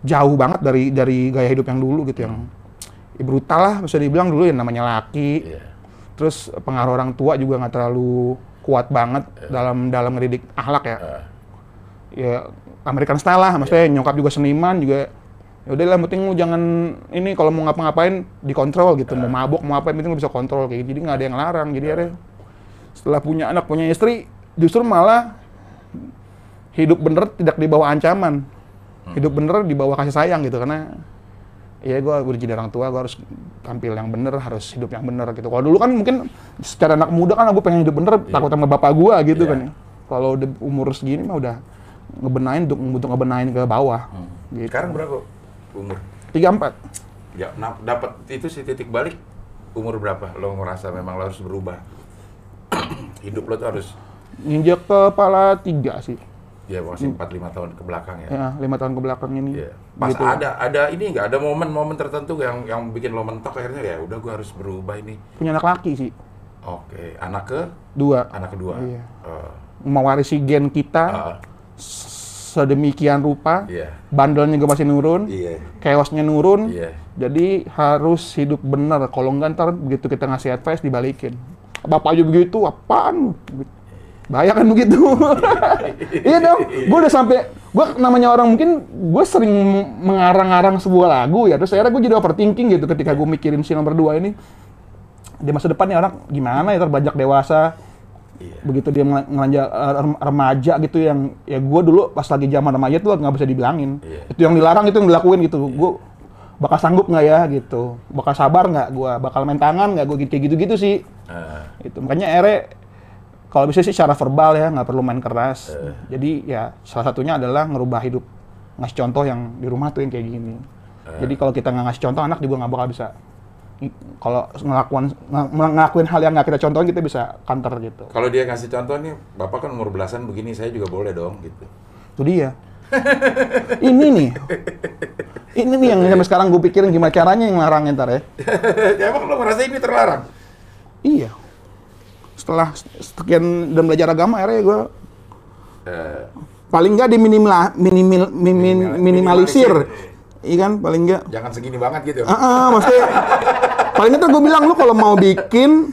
[SPEAKER 3] jauh banget dari dari gaya hidup yang dulu gitu yang ya brutal lah bisa dibilang dulu yang namanya laki.
[SPEAKER 1] iya.
[SPEAKER 3] Terus pengaruh orang tua juga nggak terlalu kuat banget dalam dalam ngedidik akhlak ya.
[SPEAKER 1] Eh,
[SPEAKER 3] ya American style lah, maksudnya nyokap juga seniman juga. Ya udah lah, penting lu jangan ini kalau mau ngapa-ngapain dikontrol gitu, mau mabuk mau apa, yang penting lu bisa kontrol kayak gitu. Jadi nggak ada yang larang. Jadi akhirnya setelah punya anak punya istri, justru malah hidup bener tidak di bawah ancaman, hidup bener di bawah kasih sayang gitu karena ya gue udah jadi orang tua, gue harus tampil yang bener, harus hidup yang bener gitu. Kalau dulu kan mungkin secara anak muda kan gue pengen hidup bener, takut sama bapak gue gitu
[SPEAKER 1] Iya.
[SPEAKER 3] kan. ya. Kalau udah umur segini mah udah ngebenain untuk untuk ngebenain ke bawah. Gitu.
[SPEAKER 1] Sekarang berapa umur?
[SPEAKER 3] Tiga empat.
[SPEAKER 1] Ya, nah, dapat itu si titik balik umur berapa? Lo ngerasa memang lo harus berubah. Hidup lo tuh harus
[SPEAKER 3] Nginjek kepala tiga sih.
[SPEAKER 1] Ya masih 4 5 tahun ke belakang ya.
[SPEAKER 3] Ya, lima tahun ke belakang ini.
[SPEAKER 1] Iya. Pas
[SPEAKER 3] Gitu.
[SPEAKER 1] ada ada ini nggak ada momen-momen tertentu yang yang bikin lo mentok akhirnya ya udah gua harus berubah ini.
[SPEAKER 3] Punya anak laki sih.
[SPEAKER 1] Oke, anak ke
[SPEAKER 3] Dua.
[SPEAKER 1] anak kedua.
[SPEAKER 3] Iya.
[SPEAKER 1] Eh,
[SPEAKER 3] Mewarisi gen kita
[SPEAKER 1] ah,
[SPEAKER 3] sedemikian rupa.
[SPEAKER 1] iya.
[SPEAKER 3] Bandelnya juga masih nurun.
[SPEAKER 1] Iya.
[SPEAKER 3] chaosnya nurun.
[SPEAKER 1] Iya.
[SPEAKER 3] Jadi harus hidup bener. Kalau enggak ntar begitu kita ngasih advice dibalikin. Bapak aja begitu, apaan? Bahaya kan begitu. iya dong. Gue udah sampai, gue namanya orang mungkin gue sering mengarang-arang sebuah lagu ya. Terus akhirnya gue jadi overthinking gitu ketika gue mikirin si nomor dua ini. Di masa depan nih orang gimana ya terbanyak dewasa.
[SPEAKER 1] Iya.
[SPEAKER 3] Begitu dia ngel- ngelanjak eh, rem- remaja gitu yang ya gue dulu pas lagi zaman remaja tuh nggak bisa dibilangin.
[SPEAKER 1] Iya.
[SPEAKER 3] Itu yang dilarang itu yang dilakuin gitu. Gue bakal sanggup nggak ya gitu. Bakal sabar nggak gue? Bakal main tangan nggak gue kayak gitu-gitu sih.
[SPEAKER 1] Eh,
[SPEAKER 3] Itu makanya ere kalau bisa sih secara verbal ya nggak perlu main keras.
[SPEAKER 1] Eh.
[SPEAKER 3] Jadi ya salah satunya adalah ngerubah hidup ngasih contoh yang di rumah tuh yang kayak gini.
[SPEAKER 1] Eh.
[SPEAKER 3] Jadi kalau kita nggak ngasih contoh anak juga nggak bakal bisa. Kalau ngelakuin ng- ngelakuin hal yang nggak kita contohin kita bisa counter gitu.
[SPEAKER 1] kalau dia ngasih contoh nih, bapak kan umur belasan begini, saya juga boleh dong gitu.
[SPEAKER 3] Itu dia. ini nih. Ini nih yang sampai sekarang gue pikirin gimana caranya yang larang ntar ya.
[SPEAKER 1] ya emang lo merasa ini terlarang?
[SPEAKER 3] Iya. Setelah sekian dan belajar agama akhirnya gue
[SPEAKER 1] Eh,
[SPEAKER 3] paling nggak diminimal minimal,
[SPEAKER 1] Minimal-
[SPEAKER 3] minimalisir. Iya kan paling nggak.
[SPEAKER 1] jangan segini banget gitu.
[SPEAKER 3] Ah, ah, maksudnya paling nggak gue bilang lu kalau mau bikin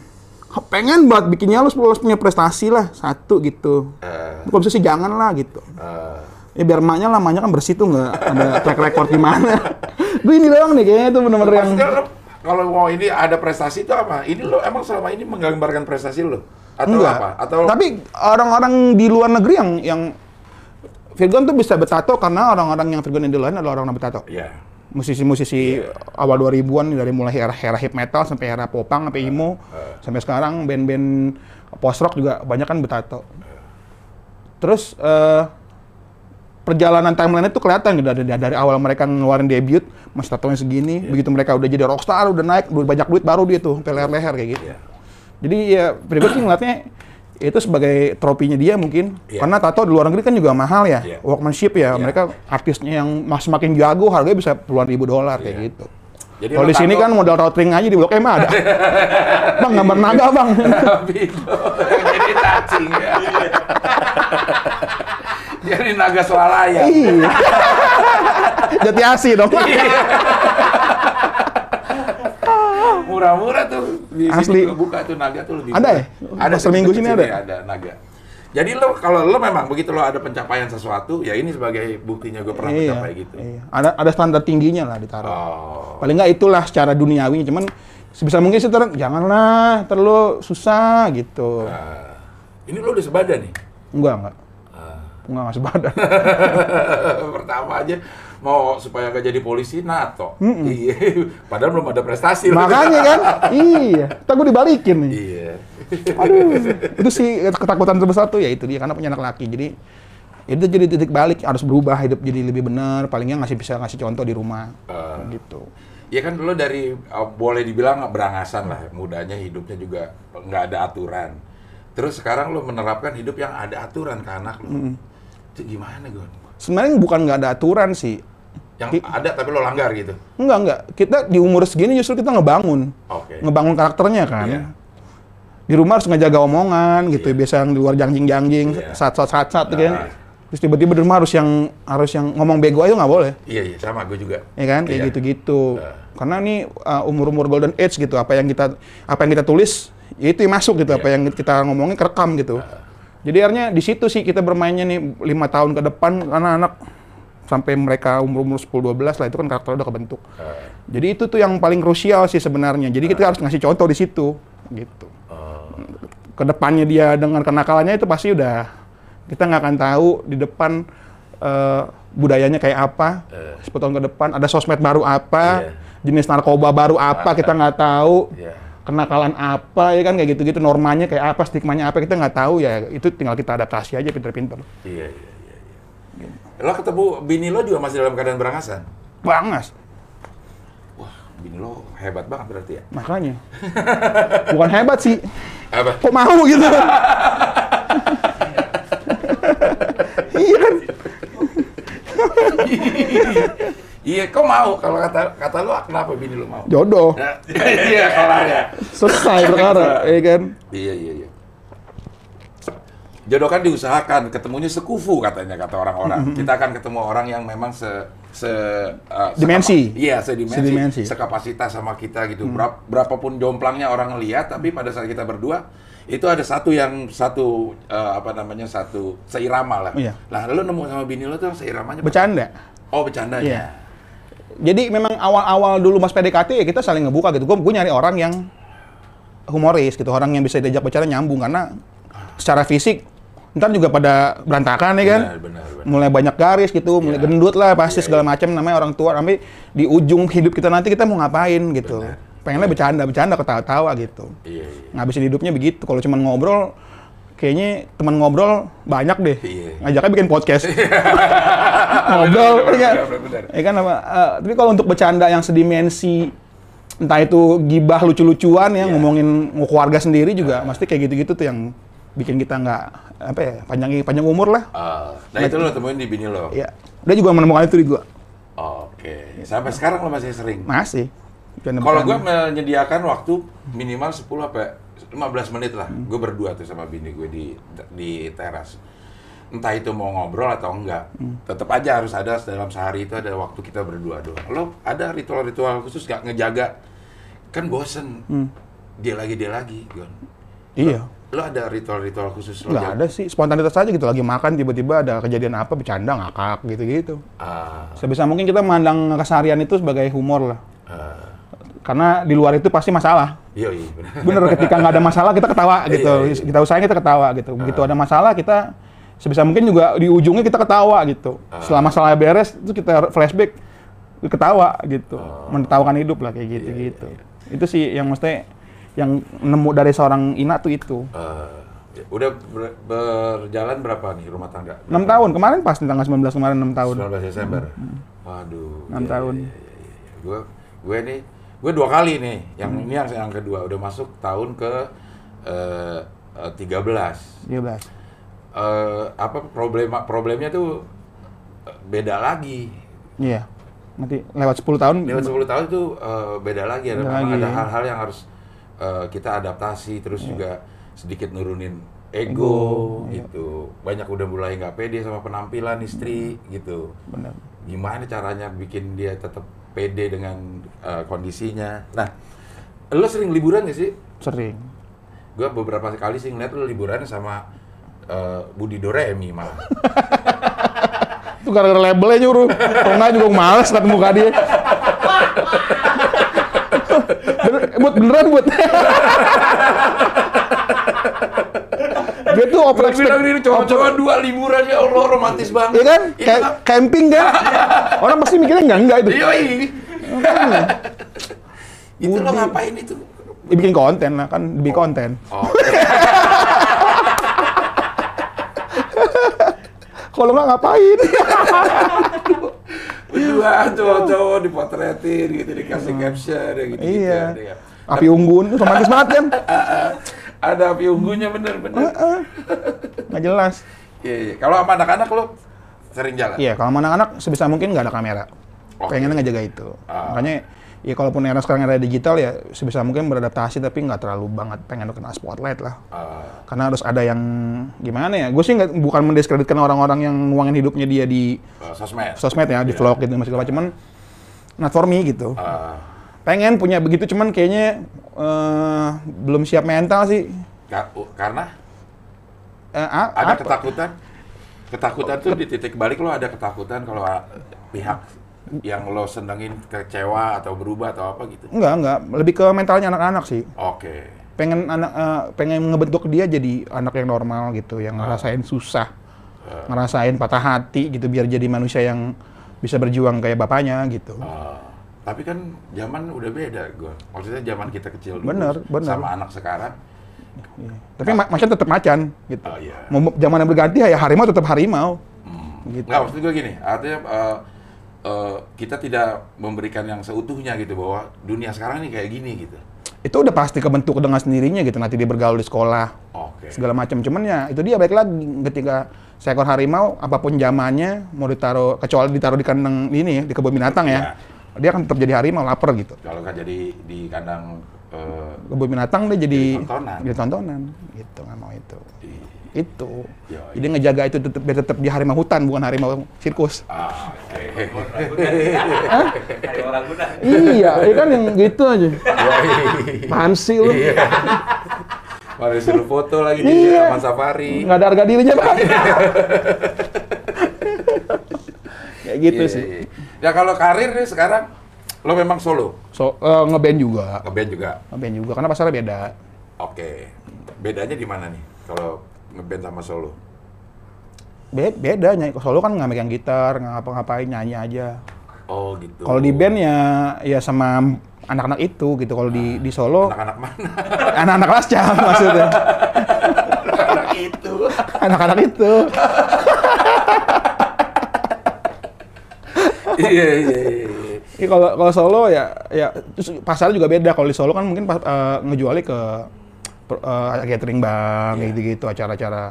[SPEAKER 3] pengen buat bikinnya lu harus punya prestasi lah satu gitu.
[SPEAKER 1] Eh,
[SPEAKER 3] Kalau bisa sih jangan lah gitu.
[SPEAKER 1] eh,
[SPEAKER 3] Ya biar emaknya lah, emaknya kan bersih tuh nggak ada track record gimana. gue ini doang nih kayaknya tuh bener-bener yang
[SPEAKER 1] kalau mau ini ada prestasi itu apa? Ini lo emang selama ini menggambarkan prestasi lo? Atau
[SPEAKER 3] enggak.
[SPEAKER 1] apa? Atau
[SPEAKER 3] Tapi orang-orang di luar negeri yang yang Virgon tuh bisa bertato karena orang-orang yang Virgon yang di luar adalah orang yang bertato.
[SPEAKER 1] ya.
[SPEAKER 3] Musisi-musisi awal 2000-an dari mulai era-era hip metal sampai era popang sampai emo sampai sekarang band-band post rock juga banyak kan bertato. Terus eh perjalanan timeline itu kelihatan gitu dari, dari awal mereka ngeluarin debut masih tatonya segini begitu mereka udah jadi rockstar udah naik udah banyak duit baru dia tuh sampai leher-leher kayak gitu
[SPEAKER 1] Iya.
[SPEAKER 3] jadi ya pribadi ngeliatnya itu sebagai tropinya dia mungkin
[SPEAKER 1] Iya.
[SPEAKER 3] karena tato di luar negeri kan juga mahal ya
[SPEAKER 1] Iya.
[SPEAKER 3] workmanship ya
[SPEAKER 1] Iya.
[SPEAKER 3] mereka artisnya yang semakin jago harganya bisa puluhan ribu dolar kayak
[SPEAKER 1] Iya.
[SPEAKER 3] gitu
[SPEAKER 1] Jadi
[SPEAKER 3] kalau di sini kan modal ring aja di blok M ada bang gambar naga bang
[SPEAKER 1] Tapi itu jadi cacing ya. jadi naga swalaya.
[SPEAKER 3] iya jati asi dong
[SPEAKER 1] Murah-murah tuh. Di
[SPEAKER 3] Asli.
[SPEAKER 1] sini buka tuh naga tuh lebih
[SPEAKER 3] Ada
[SPEAKER 1] murah.
[SPEAKER 3] ya?
[SPEAKER 1] Ada
[SPEAKER 3] Pasar Minggu sini ada?
[SPEAKER 1] Ada naga. Jadi lo kalau lo memang begitu lo ada pencapaian sesuatu, ya ini sebagai buktinya gue pernah
[SPEAKER 3] iya,
[SPEAKER 1] mencapai gitu.
[SPEAKER 3] iya. ada ada standar tingginya lah ditaruh
[SPEAKER 1] Oh.
[SPEAKER 3] paling nggak itulah secara duniawi cuman sebisa mungkin sih ter janganlah terlalu susah gitu
[SPEAKER 1] Nah, ini lo udah sebadan nih.
[SPEAKER 3] enggak enggak Enggak nggak sebadan
[SPEAKER 1] Pertama aja mau supaya gak jadi polisi NATO. Iya. Padahal belum ada prestasi.
[SPEAKER 3] makanya kan iya tak gue dibalikin nih
[SPEAKER 1] Iya.
[SPEAKER 3] aduh itu sih ketakutan terbesar tuh ya itu dia karena punya anak laki jadi itu jadi titik balik harus berubah hidup jadi lebih benar palingnya ngasih bisa ngasih contoh di rumah
[SPEAKER 1] Ah.
[SPEAKER 3] gitu
[SPEAKER 1] Ya kan lo dari uh, boleh dibilang berangasan lah, mudanya hidupnya juga nggak ada aturan. Terus sekarang lo menerapkan hidup yang ada aturan ke anak lo. Itu gimana gue?
[SPEAKER 3] sebenarnya bukan nggak ada aturan sih
[SPEAKER 1] Yang ada tapi lo langgar gitu.
[SPEAKER 3] enggak enggak kita di umur segini justru kita ngebangun
[SPEAKER 1] Oke.
[SPEAKER 3] ngebangun karakternya kan.
[SPEAKER 1] Iya.
[SPEAKER 3] Di rumah harus ngejaga omongan gitu, biasa yang di luar jangjing-jangjing,
[SPEAKER 1] Iya.
[SPEAKER 3] sat-sat sat-sat gitu kan.
[SPEAKER 1] Nah.
[SPEAKER 3] Terus tiba-tiba di rumah harus yang harus yang ngomong bego aja nggak boleh,
[SPEAKER 1] Iya iya sama gue juga.
[SPEAKER 3] ya kan? Kayak
[SPEAKER 1] Iya.
[SPEAKER 3] gitu-gitu.
[SPEAKER 1] Nah.
[SPEAKER 3] Karena ini uh, umur-umur golden age gitu, apa yang kita apa yang kita tulis ya itu yang masuk gitu, apa
[SPEAKER 1] Iya.
[SPEAKER 3] yang kita ngomongin kerekam gitu. Jadi akhirnya di situ sih kita bermainnya nih lima tahun ke depan anak-anak sampai mereka umur-umur 10 12 lah itu kan karakter udah kebentuk.
[SPEAKER 1] Ah,
[SPEAKER 3] Jadi itu tuh yang paling krusial sih sebenarnya. Jadi kita harus ngasih contoh di situ, gitu.
[SPEAKER 1] oh.
[SPEAKER 3] Ke depannya dia dengan kenakalannya itu pasti udah kita nggak akan tahu di depan eh, budayanya kayak apa.
[SPEAKER 1] Eh.
[SPEAKER 3] 10 tahun ke depan ada sosmed baru apa,
[SPEAKER 1] Iya.
[SPEAKER 3] jenis narkoba baru apa kita nggak tahu.
[SPEAKER 1] Iya.
[SPEAKER 3] Kenakalan apa ya kan kayak gitu-gitu normanya kayak apa stigmanya apa kita nggak tahu ya itu tinggal kita adaptasi aja pinter-pinter.
[SPEAKER 1] Iya iya iya. iya. Lo ketemu bini lo juga masih dalam keadaan berangasan.
[SPEAKER 3] Bangas.
[SPEAKER 1] Wah, bini lo hebat banget berarti ya.
[SPEAKER 3] Makanya. Bukan hebat sih.
[SPEAKER 1] Apa?
[SPEAKER 3] Kok mau gitu? iya kan?
[SPEAKER 1] Iya, kok mau kalau kata kata lo kenapa bini lo mau?
[SPEAKER 3] Jodoh.
[SPEAKER 1] Iya, kelarnya.
[SPEAKER 3] Selesai perkara, ya kan?
[SPEAKER 1] Iya iya iya. Jodoh kan diusahakan, ketemunya sekufu katanya kata orang-orang. Kita akan ketemu orang yang memang se se uh,
[SPEAKER 3] Dimensi.
[SPEAKER 1] iya, sedimensi,
[SPEAKER 3] Sedimensi.
[SPEAKER 1] sekapasitas sama kita gitu. Berap- berapapun jomplangnya orang ngelihat, tapi pada saat kita berdua itu ada satu yang satu uh, apa namanya satu seirama lah.
[SPEAKER 3] Iya.
[SPEAKER 1] Lah lu nemu sama bini lo tuh seiramanya.
[SPEAKER 3] Bercanda.
[SPEAKER 1] Oh, bercandanya.
[SPEAKER 3] Iya. Jadi memang awal-awal dulu mas PDKT ya kita saling ngebuka gitu. Gue gue nyari orang yang humoris gitu, orang yang bisa diajak bicara nyambung karena secara fisik ntar juga pada berantakan ya kan.
[SPEAKER 1] Benar, benar, benar.
[SPEAKER 3] Mulai banyak garis gitu, mulai
[SPEAKER 1] Iya.
[SPEAKER 3] gendut lah pasti
[SPEAKER 1] Iya,
[SPEAKER 3] segala macam namanya orang tua. Sampai di ujung hidup kita nanti kita mau ngapain gitu.
[SPEAKER 1] Benar.
[SPEAKER 3] Pengennya bercanda, bercanda ketawa-tawa gitu.
[SPEAKER 1] Iya, iya.
[SPEAKER 3] ngabisin hidupnya begitu. Kalau cuma ngobrol, kayaknya teman ngobrol banyak deh.
[SPEAKER 1] Iya.
[SPEAKER 3] Ngajaknya bikin podcast. ngobrol,
[SPEAKER 1] Benar,
[SPEAKER 3] ya kan?
[SPEAKER 1] benar, benar, benar.
[SPEAKER 3] Ya kan apa? eh, tapi kalau untuk bercanda yang sedimensi entah itu gibah lucu-lucuan ya
[SPEAKER 1] Iya.
[SPEAKER 3] ngomongin keluarga sendiri juga pasti kayak gitu-gitu tuh yang bikin kita nggak apa ya panjang panjang umur lah.
[SPEAKER 1] Ah, nah itu lo temuin di bini lo.
[SPEAKER 3] Ya. Dia juga menemukan itu di gua.
[SPEAKER 1] Oke. Sampai sekarang lo masih sering.
[SPEAKER 3] Masih.
[SPEAKER 1] Kalau gue
[SPEAKER 3] bercanda.
[SPEAKER 1] menyediakan waktu minimal 10 apa 15 menit lah. Gue berdua tuh sama bini gue di di teras. Entah itu mau ngobrol atau enggak. Tetap aja harus ada dalam sehari itu ada waktu kita berdua doang. Lo ada ritual-ritual khusus gak ngejaga? Kan bosen. Dia lagi dia lagi, Gon.
[SPEAKER 3] Iya.
[SPEAKER 1] Lo ada ritual-ritual khusus lo?
[SPEAKER 3] Nggak ada sih, spontanitas aja gitu. Lagi makan tiba-tiba ada kejadian apa, bercanda, ngakak gitu-gitu.
[SPEAKER 1] Ah,
[SPEAKER 3] Sebisa mungkin kita memandang keseharian itu sebagai humor lah.
[SPEAKER 1] ah.
[SPEAKER 3] Karena di luar itu pasti masalah.
[SPEAKER 1] iya iya benar.
[SPEAKER 3] Bener, ketika nggak ada masalah kita ketawa gitu.
[SPEAKER 1] Iya, iya.
[SPEAKER 3] Kita usahain kita ketawa gitu. Begitu ada masalah kita sebisa mungkin juga di ujungnya kita ketawa gitu. Setelah masalah beres itu kita flashback ketawa gitu. Menertawakan hidup lah kayak gitu gitu. Itu sih yang mesti yang nemu dari seorang Ina tuh itu.
[SPEAKER 1] Iya, Udah ber- berjalan berapa nih rumah tangga?
[SPEAKER 3] 6 tahun. Kemarin pas tanggal 19 kemarin 6 tahun.
[SPEAKER 1] 19 Desember. Waduh.
[SPEAKER 3] Enam
[SPEAKER 1] iya,
[SPEAKER 3] tahun.
[SPEAKER 1] iya, iya, iya. Gue gue nih gue dua kali nih. Yang ini yang yang kedua udah masuk tahun ke eh, eh, 13.
[SPEAKER 3] 13.
[SPEAKER 1] Eh, apa problema problemnya tuh beda lagi.
[SPEAKER 3] Iya. Nanti lewat 10 tahun.
[SPEAKER 1] Lewat 10 tahun itu beda lagi ada
[SPEAKER 3] Beda lagi.
[SPEAKER 1] ada hal-hal yang harus eh, kita adaptasi terus juga sedikit nurunin ego,
[SPEAKER 3] Iya. Ego, iya.
[SPEAKER 1] gitu. Banyak udah mulai nggak pede sama penampilan istri gitu.
[SPEAKER 3] Benar.
[SPEAKER 1] Gimana caranya bikin dia tetap pede dengan eh, kondisinya. Nah, lo sering liburan gak sih?
[SPEAKER 3] Sering.
[SPEAKER 1] Gue beberapa kali sih ngeliat lo liburan sama eh, Budi Doremi malah.
[SPEAKER 3] Itu gara-gara labelnya nyuruh. Kalau nggak juga males liat muka dia. Bener, but, beneran, but. Dia tuh over
[SPEAKER 1] Gue bilang ini cowok-cowok dua liburan ya Allah romantis banget.
[SPEAKER 3] Iya kan?
[SPEAKER 1] Itu
[SPEAKER 3] Kayak
[SPEAKER 1] kan-
[SPEAKER 3] camping kan? Orang pasti mikirnya enggak enggak itu.
[SPEAKER 1] Yoi. itu lo ngapain itu?
[SPEAKER 3] Dibikin konten lah kan, dibikin konten.
[SPEAKER 1] Oh,
[SPEAKER 3] Kalau nggak ngapain?
[SPEAKER 1] berdua cowok-cowok dipotretin gitu dikasih caption ya gitu.
[SPEAKER 3] iya.
[SPEAKER 1] ya.
[SPEAKER 3] Api unggun, romantis banget kan?
[SPEAKER 1] Ada api unggunya bener-bener.
[SPEAKER 3] Nggak jelas.
[SPEAKER 1] Iya, iya. Kalau sama anak-anak lo sering jalan?
[SPEAKER 3] Iya, kalau sama anak-anak sebisa mungkin nggak ada kamera.
[SPEAKER 1] Oke.
[SPEAKER 3] Pengennya ngejaga itu.
[SPEAKER 1] Ah.
[SPEAKER 3] Makanya ya kalaupun era sekarang era digital ya sebisa mungkin beradaptasi tapi nggak terlalu banget pengen kena spotlight lah.
[SPEAKER 1] Ah,
[SPEAKER 3] Karena harus ada yang gimana ya? Gue sih nggak bukan mendiskreditkan orang-orang yang nguangin hidupnya dia di
[SPEAKER 1] eh, sosmed.
[SPEAKER 3] sosmed ya, di
[SPEAKER 1] Iya.
[SPEAKER 3] vlog gitu masih segala cuman not for me gitu.
[SPEAKER 1] Ah,
[SPEAKER 3] Pengen punya begitu cuman kayaknya eh, belum siap mental sih.
[SPEAKER 1] u- karena
[SPEAKER 3] Eh, a-
[SPEAKER 1] ada
[SPEAKER 3] apa?
[SPEAKER 1] ketakutan. Ketakutan tuh di titik balik lo ada ketakutan kalau ah, pihak yang lo senengin kecewa atau berubah atau apa gitu.
[SPEAKER 3] Enggak, enggak. Lebih ke mentalnya anak-anak sih.
[SPEAKER 1] Oke.
[SPEAKER 3] pengen anak eh, pengen ngebentuk dia jadi anak yang normal gitu yang ngerasain susah ngerasain patah hati gitu biar jadi manusia yang bisa berjuang kayak bapaknya gitu
[SPEAKER 1] Ah, tapi kan zaman udah beda gue. Maksudnya zaman kita kecil dulu
[SPEAKER 3] Bener, bener.
[SPEAKER 1] sama anak sekarang.
[SPEAKER 3] Iya. tapi ma macan tetap macan gitu
[SPEAKER 1] Oh iya.
[SPEAKER 3] zaman yang berganti ya harimau tetap harimau gitu
[SPEAKER 1] Nggak, maksud gue gini, artinya eh, eh, kita tidak memberikan yang seutuhnya gitu bahwa dunia sekarang ini kayak gini gitu.
[SPEAKER 3] itu udah pasti kebentuk dengan sendirinya gitu nanti dia bergaul di sekolah
[SPEAKER 1] Oke.
[SPEAKER 3] segala macam cuman ya itu dia baik lagi ketika seekor harimau apa pun zamannya mau ditaruh kecuali ditaruh di kandang ini ya, di kebun binatang ya dia akan tetap jadi harimau lapar gitu
[SPEAKER 1] Kalau nggak jadi di kandang eh,
[SPEAKER 3] kebun binatang dia jadi
[SPEAKER 1] Jadi tontonan.
[SPEAKER 3] jadi tontonan gitu nggak mau itu
[SPEAKER 1] di-
[SPEAKER 3] itu
[SPEAKER 1] Ya,
[SPEAKER 3] jadi ngejaga itu tetap biar tetap di harimau hutan bukan harimau sirkus
[SPEAKER 1] ah, oke.
[SPEAKER 2] Guna.
[SPEAKER 3] iya ya kan yang gitu aja apaan sih lu
[SPEAKER 1] Iya. Mari suruh foto lagi di
[SPEAKER 3] Iya.
[SPEAKER 1] Taman Safari.
[SPEAKER 3] nggak ada harga dirinya bang kayak gitu
[SPEAKER 1] Iya,
[SPEAKER 3] sih
[SPEAKER 1] iya. Ya kalau karir nih sekarang lo memang solo,
[SPEAKER 3] so eh, ngeband juga
[SPEAKER 1] ngeband juga.
[SPEAKER 3] ngeband juga karena pasarnya beda
[SPEAKER 1] Oke. Bedanya di mana nih kalau ngeband sama solo?
[SPEAKER 3] Be- beda nyanyi solo kan nggak megang gitar nggak ngapa-ngapain nyanyi aja
[SPEAKER 1] Oh gitu.
[SPEAKER 3] kalau di band ya ya sama anak-anak itu gitu kalau di di solo
[SPEAKER 1] anak-anak mana?
[SPEAKER 3] anak-anak lasca maksudnya
[SPEAKER 1] anak itu.
[SPEAKER 3] anak-anak itu
[SPEAKER 1] iya iya iya.
[SPEAKER 3] Ini kalau kalau solo ya ya terus pasarnya juga beda. Kalau di Solo kan mungkin eh, ngejualnya ke eh, catering bang
[SPEAKER 1] Iya.
[SPEAKER 3] gitu-gitu acara-acara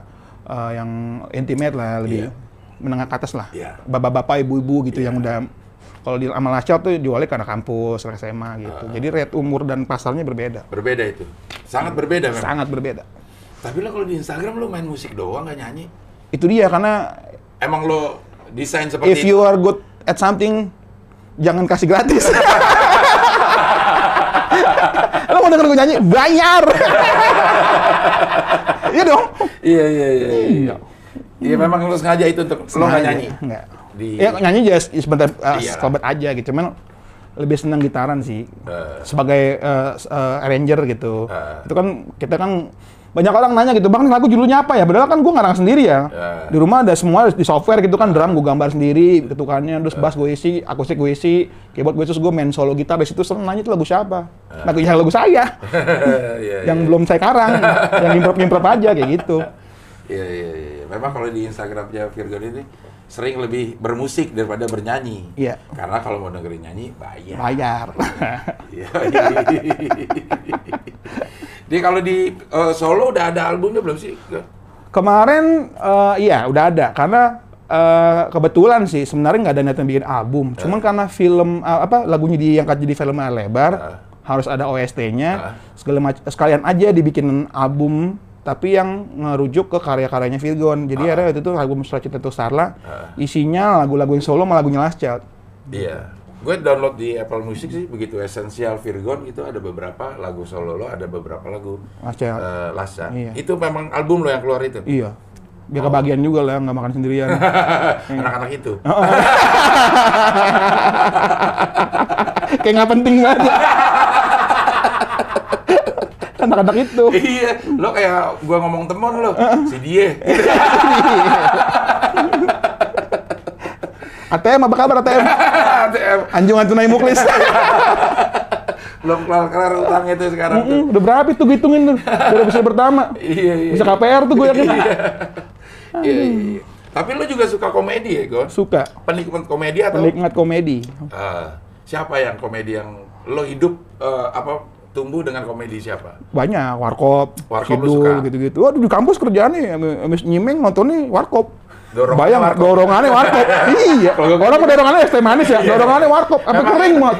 [SPEAKER 3] eh, yang intimate lah lebih
[SPEAKER 1] Iya.
[SPEAKER 3] menengah ke atas lah.
[SPEAKER 1] Iya.
[SPEAKER 3] Bapak-bapak, ibu-ibu gitu yang udah kalau di Amal tuh jualnya ke anak kampus, anak SMA gitu.
[SPEAKER 1] Ah.
[SPEAKER 3] Jadi rate umur dan pasarnya berbeda.
[SPEAKER 1] Berbeda itu. Sangat berbeda memang.
[SPEAKER 3] Sangat berbeda.
[SPEAKER 1] Tapi lo kalau di Instagram lo main musik doang nggak nyanyi.
[SPEAKER 3] Itu dia karena
[SPEAKER 1] Emang lo desain seperti
[SPEAKER 3] if you are good at something jangan kasih gratis. Lo mau denger gue nyanyi? Bayar! iya dong.
[SPEAKER 1] Iya iya iya. Iya. Iya memang lo sengaja itu untuk lo nggak
[SPEAKER 3] Sengaja.
[SPEAKER 1] nyanyi.
[SPEAKER 3] Enggak.
[SPEAKER 1] Di-
[SPEAKER 3] Ya nyanyi just sebentar uh,
[SPEAKER 1] Iya.
[SPEAKER 3] sobat aja gitu. Cuman lebih senang gitaran sih.
[SPEAKER 1] Eh.
[SPEAKER 3] Sebagai uh, uh, arranger gitu.
[SPEAKER 1] Eh.
[SPEAKER 3] Itu kan kita kan banyak orang nanya gitu, bang lagu judulnya apa ya? Padahal kan gue ngarang sendiri ya.
[SPEAKER 1] Ya.
[SPEAKER 3] Di rumah ada semua di software gitu kan, drum gue gambar sendiri, ketukannya, terus bass gue isi, akustik gue isi, keyboard gue terus gue main solo gitar di situ. Sering nanya itu lagu siapa? Lagu ya lagu saya,
[SPEAKER 1] Iya,
[SPEAKER 3] yang belum saya karang, yang improv improv aja kayak gitu.
[SPEAKER 1] Iya, iya, iya. Memang kalau di Instagramnya Virgon ini sering lebih bermusik daripada bernyanyi.
[SPEAKER 3] Iya.
[SPEAKER 1] Karena kalau mau dengerin nyanyi bayar.
[SPEAKER 3] Bayar.
[SPEAKER 1] Iya. Jadi kalau di eh, Solo udah ada albumnya belum sih?
[SPEAKER 3] Kemarin eh, iya udah ada karena eh, kebetulan sih sebenarnya nggak ada niatan bikin album. Cuman karena film eh, apa lagunya diangkat jadi film lebar
[SPEAKER 1] Ah.
[SPEAKER 3] harus ada OST-nya segala mac- sekalian aja dibikin album tapi yang ngerujuk ke karya-karyanya Virgon. Jadi akhirnya waktu itu album Surat Cinta Starla
[SPEAKER 1] Ah.
[SPEAKER 3] isinya lagu-lagu yang solo sama lagunya Last Child.
[SPEAKER 1] Iya. Gue download di Apple Music sih begitu esensial Virgon itu ada beberapa lagu solo lo, ada beberapa lagu
[SPEAKER 3] Last Child.
[SPEAKER 1] eh, Lasa.
[SPEAKER 3] Iya.
[SPEAKER 1] Itu memang album lo yang keluar itu.
[SPEAKER 3] Iya. Biar kebagian juga lah, nggak makan sendirian.
[SPEAKER 1] Anak-anak itu.
[SPEAKER 3] Kayak nggak penting banget. Anak-anak itu.
[SPEAKER 1] iya, lo kayak gua ngomong temen lo, si dia.
[SPEAKER 3] ATM apa kabar ATM?
[SPEAKER 1] ATM.
[SPEAKER 3] Anjungan tunai muklis.
[SPEAKER 1] Belum kelar-kelar utang itu sekarang tuh.
[SPEAKER 3] Mm, udah berapa itu gue hitungin tuh? Dari episode pertama.
[SPEAKER 1] Iya, iya.
[SPEAKER 3] Bisa KPR tuh gue yakin.
[SPEAKER 1] Iya. Iya, iya. Tapi lo juga suka komedi ya, Gon?
[SPEAKER 3] Suka.
[SPEAKER 1] Penikmat komedi atau?
[SPEAKER 3] Penikmat komedi.
[SPEAKER 1] Eh, siapa yang komedi yang lo hidup eh, apa tumbuh dengan komedi siapa?
[SPEAKER 3] Banyak, warkop,
[SPEAKER 1] Warkop
[SPEAKER 3] sidul, gitu-gitu. Waduh di kampus kerjaannya, habis nyimeng nontonnya warkop.
[SPEAKER 1] Dorongannya
[SPEAKER 3] Bayang,
[SPEAKER 1] warkop.
[SPEAKER 3] dorongannya warkop. iya, orang mah dorongannya es teh manis ya, dorongannya warkop. Apa kering banget.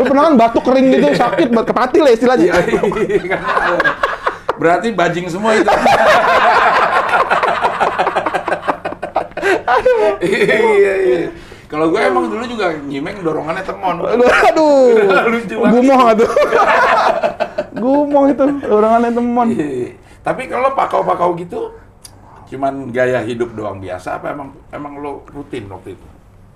[SPEAKER 3] Lu pernah kan batuk kering gitu, sakit, buat kepatil ya istilahnya.
[SPEAKER 1] Iya, iya. Berarti bajing semua itu. iya, iya. Kalau gue emang dulu juga nyimeng dorongannya temon.
[SPEAKER 3] Aduh, aduh. Gumoh tuh. Gumoh itu, dorongannya teman.
[SPEAKER 1] Iya. Tapi kalau pakau-pakau gitu, cuman gaya hidup doang biasa apa emang emang lo rutin waktu itu?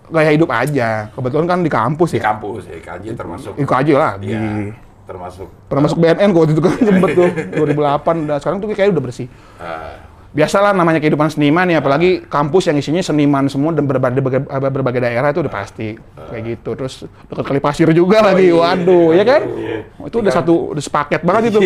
[SPEAKER 3] Gaya hidup aja. Kebetulan kan di kampus
[SPEAKER 1] Di
[SPEAKER 3] ya.
[SPEAKER 1] kampus ya, IKJ termasuk.
[SPEAKER 3] Aja lah. Di,
[SPEAKER 1] Iya, termasuk.
[SPEAKER 3] pernah masuk BNN kok waktu itu kan sempet tuh 2008 udah sekarang tuh kayaknya udah bersih.
[SPEAKER 1] eh,
[SPEAKER 3] Biasalah namanya kehidupan seniman ya, apalagi kampus yang isinya seniman semua dan berbagai, berbagai, berbagai daerah itu udah pasti kayak gitu. Terus dekat kali pasir juga lagi,
[SPEAKER 1] iya.
[SPEAKER 3] waduh, ya kan?
[SPEAKER 1] Iya.
[SPEAKER 3] Oh, itu udah satu, udah sepaket banget itu.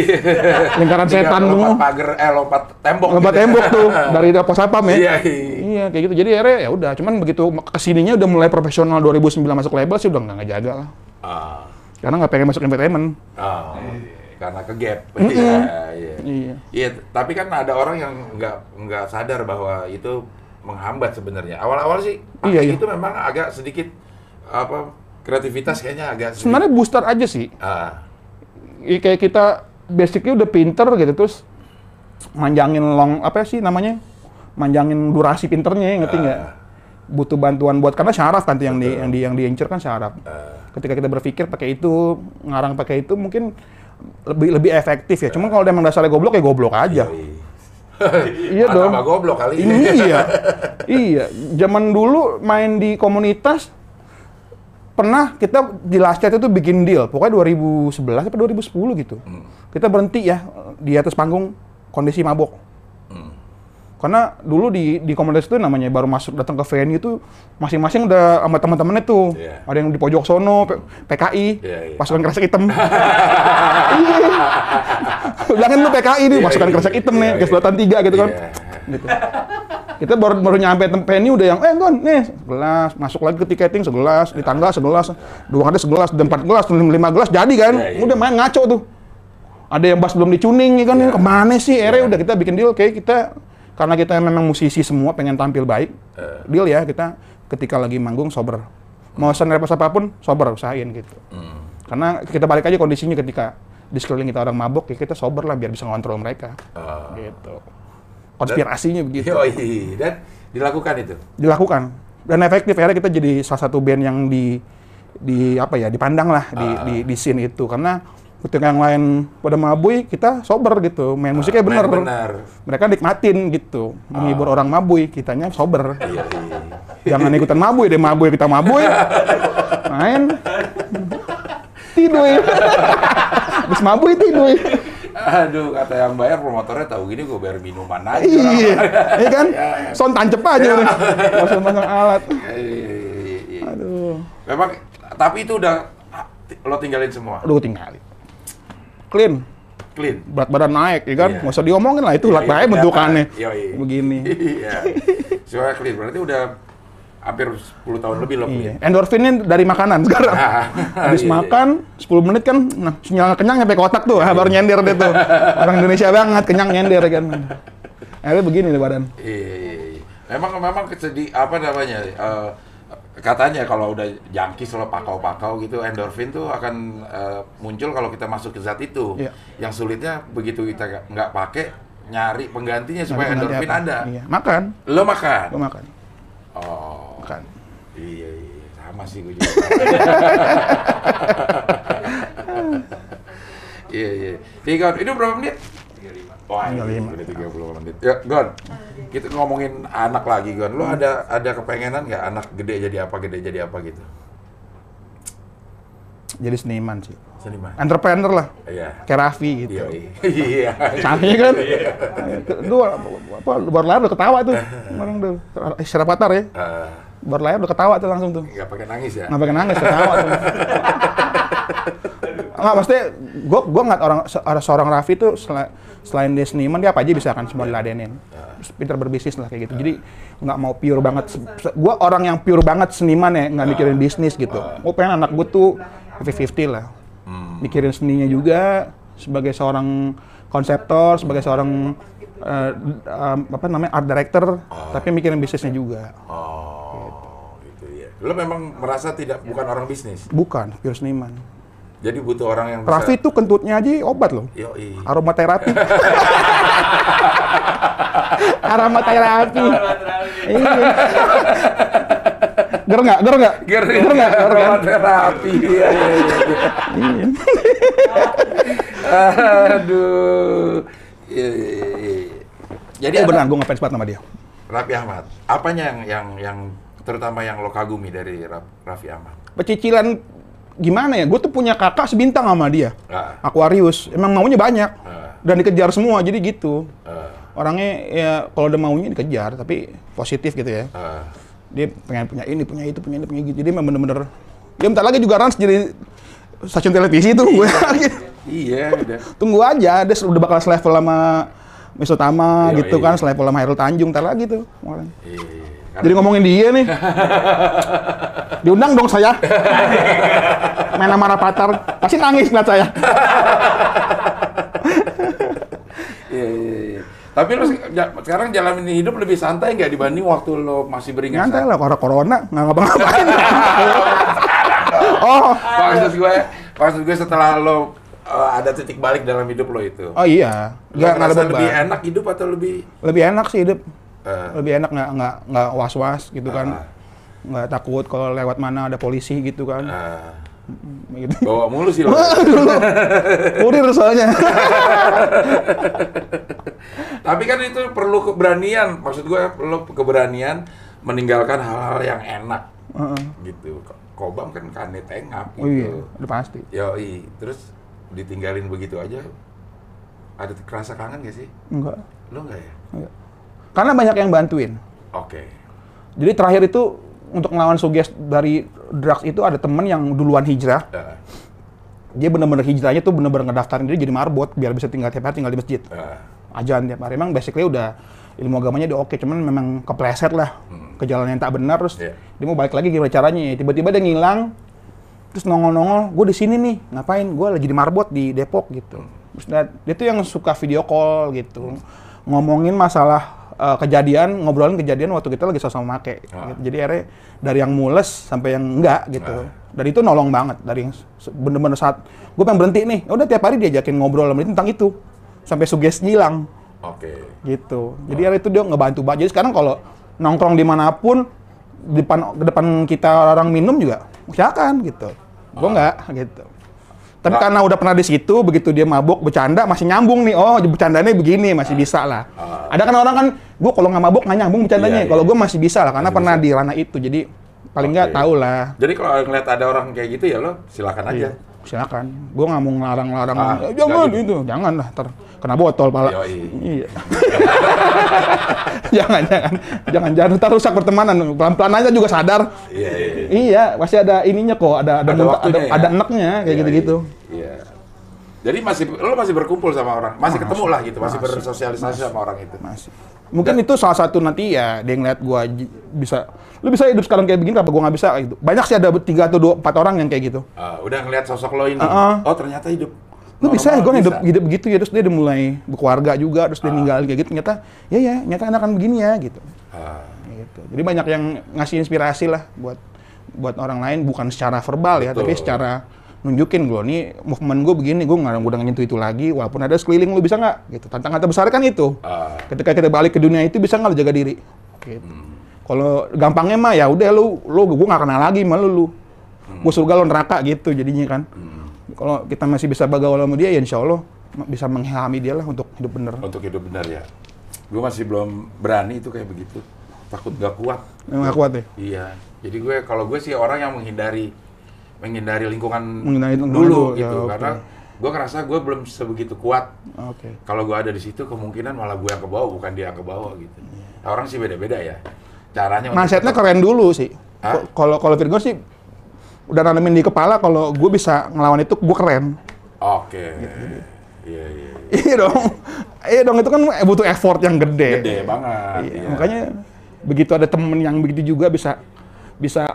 [SPEAKER 3] Lingkaran
[SPEAKER 1] tiga-
[SPEAKER 3] setan
[SPEAKER 1] lompat
[SPEAKER 3] semua.
[SPEAKER 1] pagar, eh lompat tembok.
[SPEAKER 3] Lompat
[SPEAKER 1] gitu.
[SPEAKER 3] tembok tuh dari pos sapam ya.
[SPEAKER 1] Iya, iya.
[SPEAKER 3] Iya kayak gitu. Jadi akhirnya ya udah. Cuman begitu ke sininya udah mulai profesional 2009 masuk label sih udah nggak ngejaga lah.
[SPEAKER 1] Ah,
[SPEAKER 3] Karena nggak pengen masuk entertainment.
[SPEAKER 1] ah, karena ke gap. Iya, iya.
[SPEAKER 3] Iya.
[SPEAKER 1] Iya, tapi kan ada orang yang nggak nggak sadar bahwa itu menghambat sebenarnya. Awal-awal sih
[SPEAKER 3] Iya, iya.
[SPEAKER 1] itu memang agak sedikit apa kreativitas kayaknya agak sedikit.
[SPEAKER 3] Sebenarnya booster aja sih.
[SPEAKER 1] Ah,
[SPEAKER 3] I- kayak kita basically udah pinter gitu terus manjangin long apa sih namanya? Manjangin durasi pinternya ya, ngerti nggak? Butuh bantuan buat karena syaraf kan tuh yang di yang di yang diincer kan syaraf. Ketika kita berpikir pakai itu, ngarang pakai itu mungkin lebih lebih efektif ya. Cuma kalau emang dasarnya goblok ya goblok aja. Iya
[SPEAKER 1] Mata
[SPEAKER 3] dong.
[SPEAKER 1] sama goblok kali
[SPEAKER 3] Ini iya. iya. Zaman dulu main di komunitas pernah kita di Last Chat itu bikin deal. Pokoknya 2011 atau 2010 gitu. Kita berhenti ya di atas panggung kondisi mabok. Karena dulu di di komunitas itu namanya baru masuk datang ke venue itu masing-masing udah sama teman-temannya tuh.
[SPEAKER 1] Iya.
[SPEAKER 3] Ada yang di pojok sono, P- PKI,
[SPEAKER 1] Iya, iya.
[SPEAKER 3] pasukan kresek hitam. Bilangin lu PKI nih,
[SPEAKER 1] Iya,
[SPEAKER 3] pasukan
[SPEAKER 1] iya,
[SPEAKER 3] kresek hitam
[SPEAKER 1] iya,
[SPEAKER 3] nih,
[SPEAKER 1] iya.
[SPEAKER 3] ke selatan tiga gitu kan.
[SPEAKER 1] Iya.
[SPEAKER 3] Gitu. Kita baru baru nyampe venue udah yang, eh Gon, nih segelas, masuk lagi ke tiketing segelas, di tangga segelas, dua kali segelas, dan empat gelas, lima gelas, jadi kan.
[SPEAKER 1] Iya, iya.
[SPEAKER 3] Udah main ngaco tuh. Ada yang bass belum dicuning, ya kan,
[SPEAKER 1] Iya.
[SPEAKER 3] ke mana sih? Akhirnya udah kita bikin deal, kayak kita, karena kita memang musisi semua pengen tampil baik,
[SPEAKER 1] Eh.
[SPEAKER 3] deal ya kita ketika lagi manggung sober. Mau senervous apa pun, sober, usahain gitu.
[SPEAKER 1] Hmm.
[SPEAKER 3] Karena kita balik aja kondisinya ketika di sekeliling kita orang mabok, ya kita sober lah biar bisa ngontrol mereka.
[SPEAKER 1] Ah.
[SPEAKER 3] Gitu. Konspirasinya begitu.
[SPEAKER 1] Yoi. Dan dilakukan itu.
[SPEAKER 3] Dilakukan. Dan efektif, akhirnya kita jadi salah satu band yang di di apa ya dipandang lah di,
[SPEAKER 1] Ah.
[SPEAKER 3] di di scene itu karena ketika yang lain pada mabui kita sober gitu main musiknya
[SPEAKER 1] Main
[SPEAKER 3] bener
[SPEAKER 1] benar.
[SPEAKER 3] mereka nikmatin gitu menghibur orang mabui kitanya sober
[SPEAKER 1] Iya, iya.
[SPEAKER 3] jangan ikutan mabui deh mabui kita mabui main tidur habis mabui tidur
[SPEAKER 1] Aduh, kata yang bayar promotornya tahu gini gue bayar minuman aja.
[SPEAKER 3] Iya, iya kan? Son tancep aja nih. Langsung pasang alat.
[SPEAKER 1] Iya, iya, iya, iya.
[SPEAKER 3] Aduh.
[SPEAKER 1] Memang, tapi itu udah lo tinggalin semua,
[SPEAKER 3] Aduh tinggalin. Clean.
[SPEAKER 1] clean.
[SPEAKER 3] Berat badan naik, ya kan? Nggak usah diomongin lah, itu berat
[SPEAKER 1] iya,
[SPEAKER 3] badan bentukannya.
[SPEAKER 1] Iya, iya.
[SPEAKER 3] Begini.
[SPEAKER 1] Iya. Soalnya clean, berarti udah hampir 10 tahun lebih lo
[SPEAKER 3] Iya.
[SPEAKER 1] clean.
[SPEAKER 3] Endorfinnya dari makanan sekarang.
[SPEAKER 1] Ah,
[SPEAKER 3] Habis
[SPEAKER 1] iya, iya.
[SPEAKER 3] makan 10 menit kan, nah sinyal kenyang nyampe kotak tuh, ah, baru nyender deh tuh. Orang Indonesia banget, kenyang nyender kan. Akhirnya begini deh badan.
[SPEAKER 1] Iya, iya, iya. Memang memang kesedi apa namanya? eh, katanya kalau udah jangkis lo pakau-pakau gitu endorfin tuh akan eh, muncul kalau kita masuk ke zat itu.
[SPEAKER 3] Iya.
[SPEAKER 1] Yang sulitnya begitu kita nggak- pakai nyari penggantinya supaya
[SPEAKER 3] Nanti
[SPEAKER 1] endorfin
[SPEAKER 3] apa?
[SPEAKER 1] ada.
[SPEAKER 3] Iya. Makan,
[SPEAKER 1] Lo makan.
[SPEAKER 3] gua makan.
[SPEAKER 1] Oh.
[SPEAKER 3] Makan.
[SPEAKER 1] Iya, iya, sama sih gue juga. Iya, iya. Ini berapa menit? 35. Wah, ini
[SPEAKER 3] 35.
[SPEAKER 1] udah 30 menit. Ya, Gon, kita ngomongin anak lagi, Gon. Lu ada ada kepengenan nggak anak gede jadi apa, gede jadi apa gitu?
[SPEAKER 3] Jadi seniman sih.
[SPEAKER 1] Seniman.
[SPEAKER 3] Entrepreneur lah,
[SPEAKER 1] Iya.
[SPEAKER 3] kayak Raffi gitu.
[SPEAKER 1] Iya, iya. Iya.
[SPEAKER 3] Sampai kan? Itu apa baru lahir udah ketawa tuh. Kemarin tuh. Istirahat patar ya.
[SPEAKER 1] Eh,
[SPEAKER 3] Baru lahir udah ketawa tuh langsung tuh.
[SPEAKER 1] nggak pakai nangis ya?
[SPEAKER 3] Nggak pakai nangis, ketawa tuh. Nggak, maksudnya gue gue ngeliat orang seorang Raffi tuh sela- selain dia seniman dia apa aja bisa kan semua diladenin. Terus pinter berbisnis lah kayak gitu. Jadi nggak mau pure banget. Gue orang yang pure banget seniman ya, nggak mikirin bisnis gitu. Gue pengen anak gue tuh 50-50 lah.
[SPEAKER 1] Hmm.
[SPEAKER 3] Mikirin seninya juga sebagai seorang konseptor, sebagai seorang eh, um, apa namanya art director, tapi mikirin bisnisnya juga.
[SPEAKER 1] Oh, gitu ya. Lo memang merasa tidak bukan orang bisnis.
[SPEAKER 3] Bukan pure seniman.
[SPEAKER 1] Jadi butuh orang yang bisa.
[SPEAKER 3] Raffi tuh kentutnya aja obat loh.
[SPEAKER 1] Yoi.
[SPEAKER 3] Aromaterapi. Aromaterapi. Iya. Ger nggak? Ger nggak?
[SPEAKER 1] Ger,
[SPEAKER 3] Ger nggak? Ger
[SPEAKER 1] aromaterapi. Iya, iya. Aduh. Jadi ada
[SPEAKER 3] benar, gue ngefans banget sama dia.
[SPEAKER 1] Raffi Ahmad. Apanya yang yang yang terutama yang lo kagumi dari Ra- Raffi Ahmad?
[SPEAKER 3] Pecicilan gimana ya? Gue tuh punya kakak sebintang sama dia.
[SPEAKER 1] Ah,
[SPEAKER 3] Aquarius. Emang maunya banyak.
[SPEAKER 1] ah,
[SPEAKER 3] Dan dikejar semua, jadi gitu.
[SPEAKER 1] ah,
[SPEAKER 3] Orangnya ya kalau udah maunya dikejar, tapi positif gitu ya. dia pengen punya ini, punya itu, punya ini, punya gitu. Jadi memang bener-bener, dia bentar lagi juga Rans jadi stasiun televisi tuh. Gue.
[SPEAKER 1] Iya, udah.
[SPEAKER 3] Tunggu aja, dia udah bakal selevel sama Misotama
[SPEAKER 1] Iya,
[SPEAKER 3] gitu
[SPEAKER 1] iya.
[SPEAKER 3] kan, selevel sama Hairul Tanjung, ntar lagi tuh. kemarin.
[SPEAKER 1] Iya.
[SPEAKER 3] Jadi ngomongin dia nih. Diundang dong saya. Main sama Rapatar. Pasti nangis ngeliat saya.
[SPEAKER 1] Iya, iya, iya. Tapi lo ja- sekarang jalanin hidup lebih santai nggak dibanding waktu lo masih beringat?
[SPEAKER 3] Nyantai lah, karena corona, nggak ngapa-ngapain. oh,
[SPEAKER 1] Maksud gue, maksud gue setelah lo uh, ada titik balik dalam hidup lo itu.
[SPEAKER 3] oh iya.
[SPEAKER 1] Lo
[SPEAKER 3] ada
[SPEAKER 1] ngerasa
[SPEAKER 3] beban.
[SPEAKER 1] lebih enak hidup atau lebih
[SPEAKER 3] Lebih enak sih hidup.
[SPEAKER 1] Eh,
[SPEAKER 3] lebih enak nggak nggak nggak was was gitu kan
[SPEAKER 1] Ah.
[SPEAKER 3] nggak takut kalau lewat mana ada polisi gitu kan
[SPEAKER 1] eh,
[SPEAKER 3] gitu.
[SPEAKER 1] bawa mulu sih lo?
[SPEAKER 3] kurir soalnya
[SPEAKER 1] Tapi kan itu perlu keberanian. Maksud gue lo keberanian meninggalkan hal-hal yang enak
[SPEAKER 3] Heeh.
[SPEAKER 1] gitu. Ko- Kobam kan kane tengap
[SPEAKER 3] oh iya
[SPEAKER 1] gitu.
[SPEAKER 3] udah pasti
[SPEAKER 1] Yoi, terus ditinggalin begitu aja. Ada kerasa kangen gak sih?
[SPEAKER 3] enggak
[SPEAKER 1] Lo nggak ya?
[SPEAKER 3] enggak karena banyak yang bantuin.
[SPEAKER 1] Oke.
[SPEAKER 3] jadi terakhir itu untuk ngelawan suges dari drugs itu ada temen yang duluan hijrah.
[SPEAKER 1] Eh,
[SPEAKER 3] dia bener-bener hijrahnya tuh bener-bener ngedaftarin dia jadi marbot biar bisa tinggal tiap hari tinggal di masjid.
[SPEAKER 1] Eh,
[SPEAKER 3] ajan tiap hari. Emang basically udah ilmu agamanya udah oke cuman memang kepleset lah ke jalan yang tak benar terus
[SPEAKER 1] Iya.
[SPEAKER 3] dia mau balik lagi gimana caranya. Tiba-tiba dia ngilang terus nongol-nongol gue di sini nih ngapain? Gue lagi di marbot di Depok gitu. Terus dia, dia tuh yang suka video call gitu. Ngomongin masalah eh, kejadian ngobrolin kejadian waktu kita lagi sama-sama make
[SPEAKER 1] Ah.
[SPEAKER 3] gitu. jadi akhirnya dari yang mules sampai yang enggak gitu dan itu nolong banget dari bener-bener saat gue pengen berhenti nih ya udah tiap hari diajakin ngobrol sama dia tentang itu sampai suges hilang
[SPEAKER 1] Oke.
[SPEAKER 3] gitu. Jadi hari itu dia ngebantu banget. Jadi sekarang kalau nongkrong di mana pun di depan depan kita orang minum juga silakan gitu. Gue nggak gitu. Tapi
[SPEAKER 1] Nggak.
[SPEAKER 3] karena udah pernah di situ, begitu dia mabuk bercanda masih nyambung nih. Oh, bercandanya begini masih bisa lah.
[SPEAKER 1] Ah.
[SPEAKER 3] Ada kan orang kan, gue kalau nggak mabuk nggak nyambung bercandanya.
[SPEAKER 1] Iya,
[SPEAKER 3] Kalau
[SPEAKER 1] iya.
[SPEAKER 3] gue masih bisa lah, karena
[SPEAKER 1] Masih
[SPEAKER 3] pernah
[SPEAKER 1] bisa.
[SPEAKER 3] di ranah itu. Jadi paling nggak
[SPEAKER 1] Oke.
[SPEAKER 3] tahu lah.
[SPEAKER 1] Jadi kalau ngeliat ada orang kayak gitu ya lo silakan aja.
[SPEAKER 3] Iya. silakan. Gue nggak mau ngelarang-larang.
[SPEAKER 1] Ah,
[SPEAKER 3] "Eh, jangan itu, jangan lah. Ter kena botol pala.
[SPEAKER 1] Yoi.
[SPEAKER 3] Iya. jangan, jangan, jangan, jangan. Ntar rusak pertemanan. Pelan-pelan aja juga sadar.
[SPEAKER 1] Iya, iya, iya.
[SPEAKER 3] Iya, pasti ada ininya kok, ada ada
[SPEAKER 1] Ada
[SPEAKER 3] ada,
[SPEAKER 1] ya?
[SPEAKER 3] ada enaknya kayak
[SPEAKER 1] Iya,
[SPEAKER 3] gitu-gitu.
[SPEAKER 1] Jadi masih lo masih berkumpul sama orang, masih ketemu lah gitu, masih,
[SPEAKER 3] Masih.
[SPEAKER 1] bersosialisasi sama orang itu.
[SPEAKER 3] Masih. Mungkin itu salah satu nanti ya dia ngeliat gua bisa lu bisa hidup sekarang kayak begini apa gua nggak bisa gitu. Banyak sih ada tiga atau dua empat orang yang kayak gitu.
[SPEAKER 1] Ah, udah ngeliat sosok lo ini,
[SPEAKER 3] Ah,
[SPEAKER 1] oh ternyata hidup.
[SPEAKER 3] Lu bisa,
[SPEAKER 1] normal,
[SPEAKER 3] gue hidup, hidup begitu ya, terus dia udah mulai berkeluarga juga, terus dia
[SPEAKER 1] Ah.
[SPEAKER 3] ninggalin kayak gitu, ternyata, ya ya, nyata akan begini ya, gitu.
[SPEAKER 1] Ah,
[SPEAKER 3] gitu. Jadi banyak yang ngasih inspirasi lah buat buat orang lain, bukan secara verbal ya, tapi
[SPEAKER 1] Betul.
[SPEAKER 3] secara nunjukin gue nih movement gue begini, gue nggak udah nyentuh itu lagi, walaupun ada sekeliling lu bisa nggak, gitu. Tantangan terbesar kan itu.
[SPEAKER 1] ah,
[SPEAKER 3] Ketika kita balik ke dunia itu bisa nggak lu jaga diri? Gitu.
[SPEAKER 1] Hmm.
[SPEAKER 3] Kalau gampangnya mah ya udah lu, lu gue nggak kenal lagi sama lu, lu. Gue surga lu neraka gitu jadinya kan.
[SPEAKER 1] hmm.
[SPEAKER 3] Kalau kita masih bisa bergaul sama dia ya insya Allah bisa mengilhami dia lah untuk hidup bener.
[SPEAKER 1] untuk hidup benar ya. Gue masih belum berani itu kayak begitu, takut gak kuat.
[SPEAKER 3] Nggak kuat ya.
[SPEAKER 1] Iya. Jadi gue kalau gue sih orang yang menghindari menghindari lingkungan
[SPEAKER 3] Menghindari lingkungan
[SPEAKER 1] dulu
[SPEAKER 3] dulu, ya,
[SPEAKER 1] gitu
[SPEAKER 3] oke.
[SPEAKER 1] karena gue ngerasa gue belum sebegitu kuat.
[SPEAKER 3] Oke.
[SPEAKER 1] Kalau gue ada di situ kemungkinan malah gue yang ke bawah bukan dia yang ke bawah gitu. Nah, orang sih beda-beda ya. Caranya
[SPEAKER 3] Mindsetnya keren dulu sih. Kalau kalau Virgo sih udah nanemin di kepala kalau gue bisa ngelawan itu gue keren.
[SPEAKER 1] Oke.
[SPEAKER 3] Gitu,
[SPEAKER 1] Iya iya.
[SPEAKER 3] iya dong. Iya dong itu kan butuh effort yang gede.
[SPEAKER 1] Gede banget.
[SPEAKER 3] Iya,
[SPEAKER 1] iya.
[SPEAKER 3] Makanya begitu ada temen yang begitu juga bisa bisa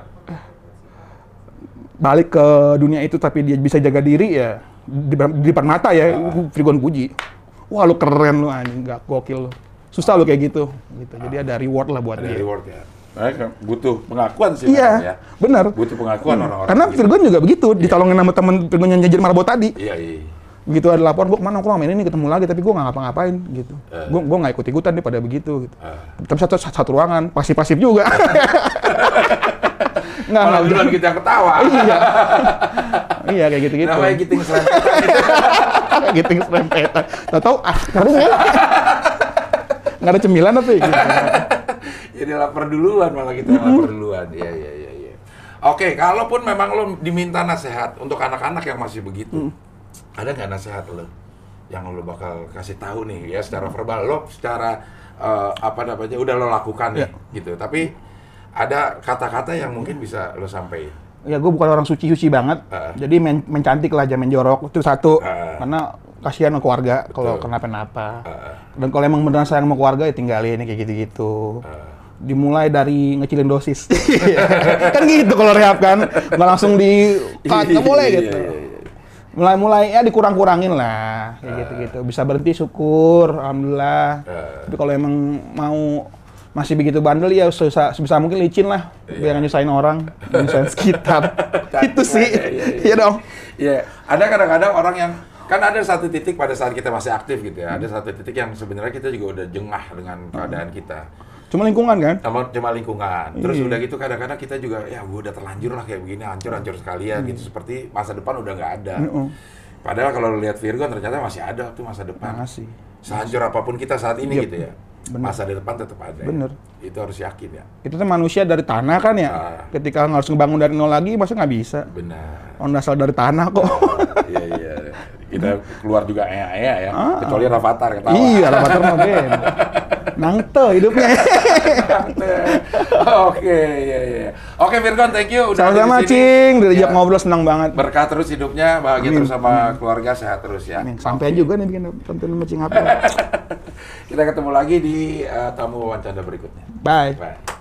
[SPEAKER 3] balik ke dunia itu tapi dia bisa jaga diri ya di, di depan mata ya Virgon puji. Wah lu keren lu anjing, gak gokil lu. Susah lu kayak gitu. gitu. Jadi ada reward lah buat
[SPEAKER 1] ada
[SPEAKER 3] dia.
[SPEAKER 1] reward ya. Nah, butuh pengakuan sih
[SPEAKER 3] Iya,
[SPEAKER 1] ya.
[SPEAKER 3] benar.
[SPEAKER 1] Butuh pengakuan orang-orang.
[SPEAKER 3] Karena
[SPEAKER 1] gitu.
[SPEAKER 3] Virgon juga begitu, ditolongin sama temen Virgon yang jajan marbot tadi.
[SPEAKER 1] Iya iya.
[SPEAKER 3] Begitu ada laporan, gue ke mana, gue main ini ketemu lagi, tapi gue nggak ngapa-ngapain gitu.
[SPEAKER 1] Eh.
[SPEAKER 3] Gue gue nggak ikut-ikutan deh pada begitu gitu.
[SPEAKER 1] Ah.
[SPEAKER 3] Tapi satu satu ruangan, pasif-pasif juga. Nggak,
[SPEAKER 1] Malah duluan kita ketawa.
[SPEAKER 3] Iya. iya kayak gitu-gitu.
[SPEAKER 1] Namanya giting serempetan gitu.
[SPEAKER 3] gitu serempetan. Tahu-tahu ah, kering ya. Nggak ada cemilan ya? Gitu.
[SPEAKER 1] Jadi lapar duluan malah kita yang lapar duluan. Iya iya iya iya. Oke, kalaupun memang lo diminta nasihat untuk anak-anak yang masih begitu, ada nggak nasihat lo yang lo bakal kasih tahu nih ya secara verbal lo secara eh, apa namanya udah lo lakukan nih gitu. Tapi ada kata-kata yang mungkin bisa lo sampaikan.
[SPEAKER 3] Ya gue bukan orang suci-suci banget.
[SPEAKER 1] Ah.
[SPEAKER 3] Jadi main, main cantik lah, jangan jorok. Itu satu.
[SPEAKER 1] Ah.
[SPEAKER 3] Karena kasihan sama keluarga kalau kenapa-napa.
[SPEAKER 1] Ah.
[SPEAKER 3] Dan kalau emang beneran sayang sama keluarga ya tinggalin kayak gitu-gitu. Dimulai dari ngecilin dosis. kan gitu kalau rehab kan. Nggak langsung di cut, nggak boleh
[SPEAKER 1] Iya,
[SPEAKER 3] gitu.
[SPEAKER 1] iya, iya.
[SPEAKER 3] Mulai-mulai ya dikurang-kurangin lah. Kayak gitu-gitu. Bisa berhenti syukur, alhamdulillah.
[SPEAKER 1] Ah.
[SPEAKER 3] Tapi kalau emang mau masih begitu bandel ya susah, sebisa mungkin licin lah. Biar nggak nyusahin orang, nyusahin sekitar. itu sih.
[SPEAKER 1] Iya, iya, iya.
[SPEAKER 3] Iya dong.
[SPEAKER 1] Iya, ada kadang-kadang orang yang kan ada satu titik pada saat kita masih aktif gitu ya. Ada satu titik yang sebenarnya kita juga udah jengah dengan keadaan kita.
[SPEAKER 3] Cuma lingkungan kan?
[SPEAKER 1] Sama cuma lingkungan. Terus
[SPEAKER 3] Iya.
[SPEAKER 1] udah gitu kadang-kadang kita juga ya gue udah terlanjur lah kayak begini, hancur-hancur sekalian gitu seperti masa depan udah nggak ada.
[SPEAKER 3] Mm-mm.
[SPEAKER 1] Padahal kalau lihat Virgo ternyata masih ada tuh masa depan.
[SPEAKER 3] Makasih.
[SPEAKER 1] Sehancur apa pun kita saat ini
[SPEAKER 3] Yep.
[SPEAKER 1] gitu ya.
[SPEAKER 3] Bener.
[SPEAKER 1] Masa depan tetap ada. ya.
[SPEAKER 3] Bener.
[SPEAKER 1] Itu harus yakin ya.
[SPEAKER 3] Kita tuh manusia dari tanah kan ya.
[SPEAKER 1] Ah.
[SPEAKER 3] Ketika harus ngebangun dari nol lagi, masa nggak bisa.
[SPEAKER 1] Benar.
[SPEAKER 3] Orang asal dari tanah kok.
[SPEAKER 1] Iya iya. Kita keluar juga ea-ea ya.
[SPEAKER 3] Ah.
[SPEAKER 1] Kecuali Rafathar ketawa.
[SPEAKER 3] iya, Rapater mah. Nangte hidupnya.
[SPEAKER 1] Oke, iya iya. Oke Virgon, thank you udah
[SPEAKER 3] Sama-sama. Cing. Diajak
[SPEAKER 1] Ya,
[SPEAKER 3] ngobrol senang banget.
[SPEAKER 1] Berkah terus hidupnya, bahagia
[SPEAKER 3] Amin.
[SPEAKER 1] terus sama keluarga, sehat terus ya.
[SPEAKER 3] Amin. Sampai juga nih bikin konten sama Cing apa.
[SPEAKER 1] Kita ketemu lagi di eh, tamu wawancara berikutnya.
[SPEAKER 3] Bye.
[SPEAKER 1] Bye.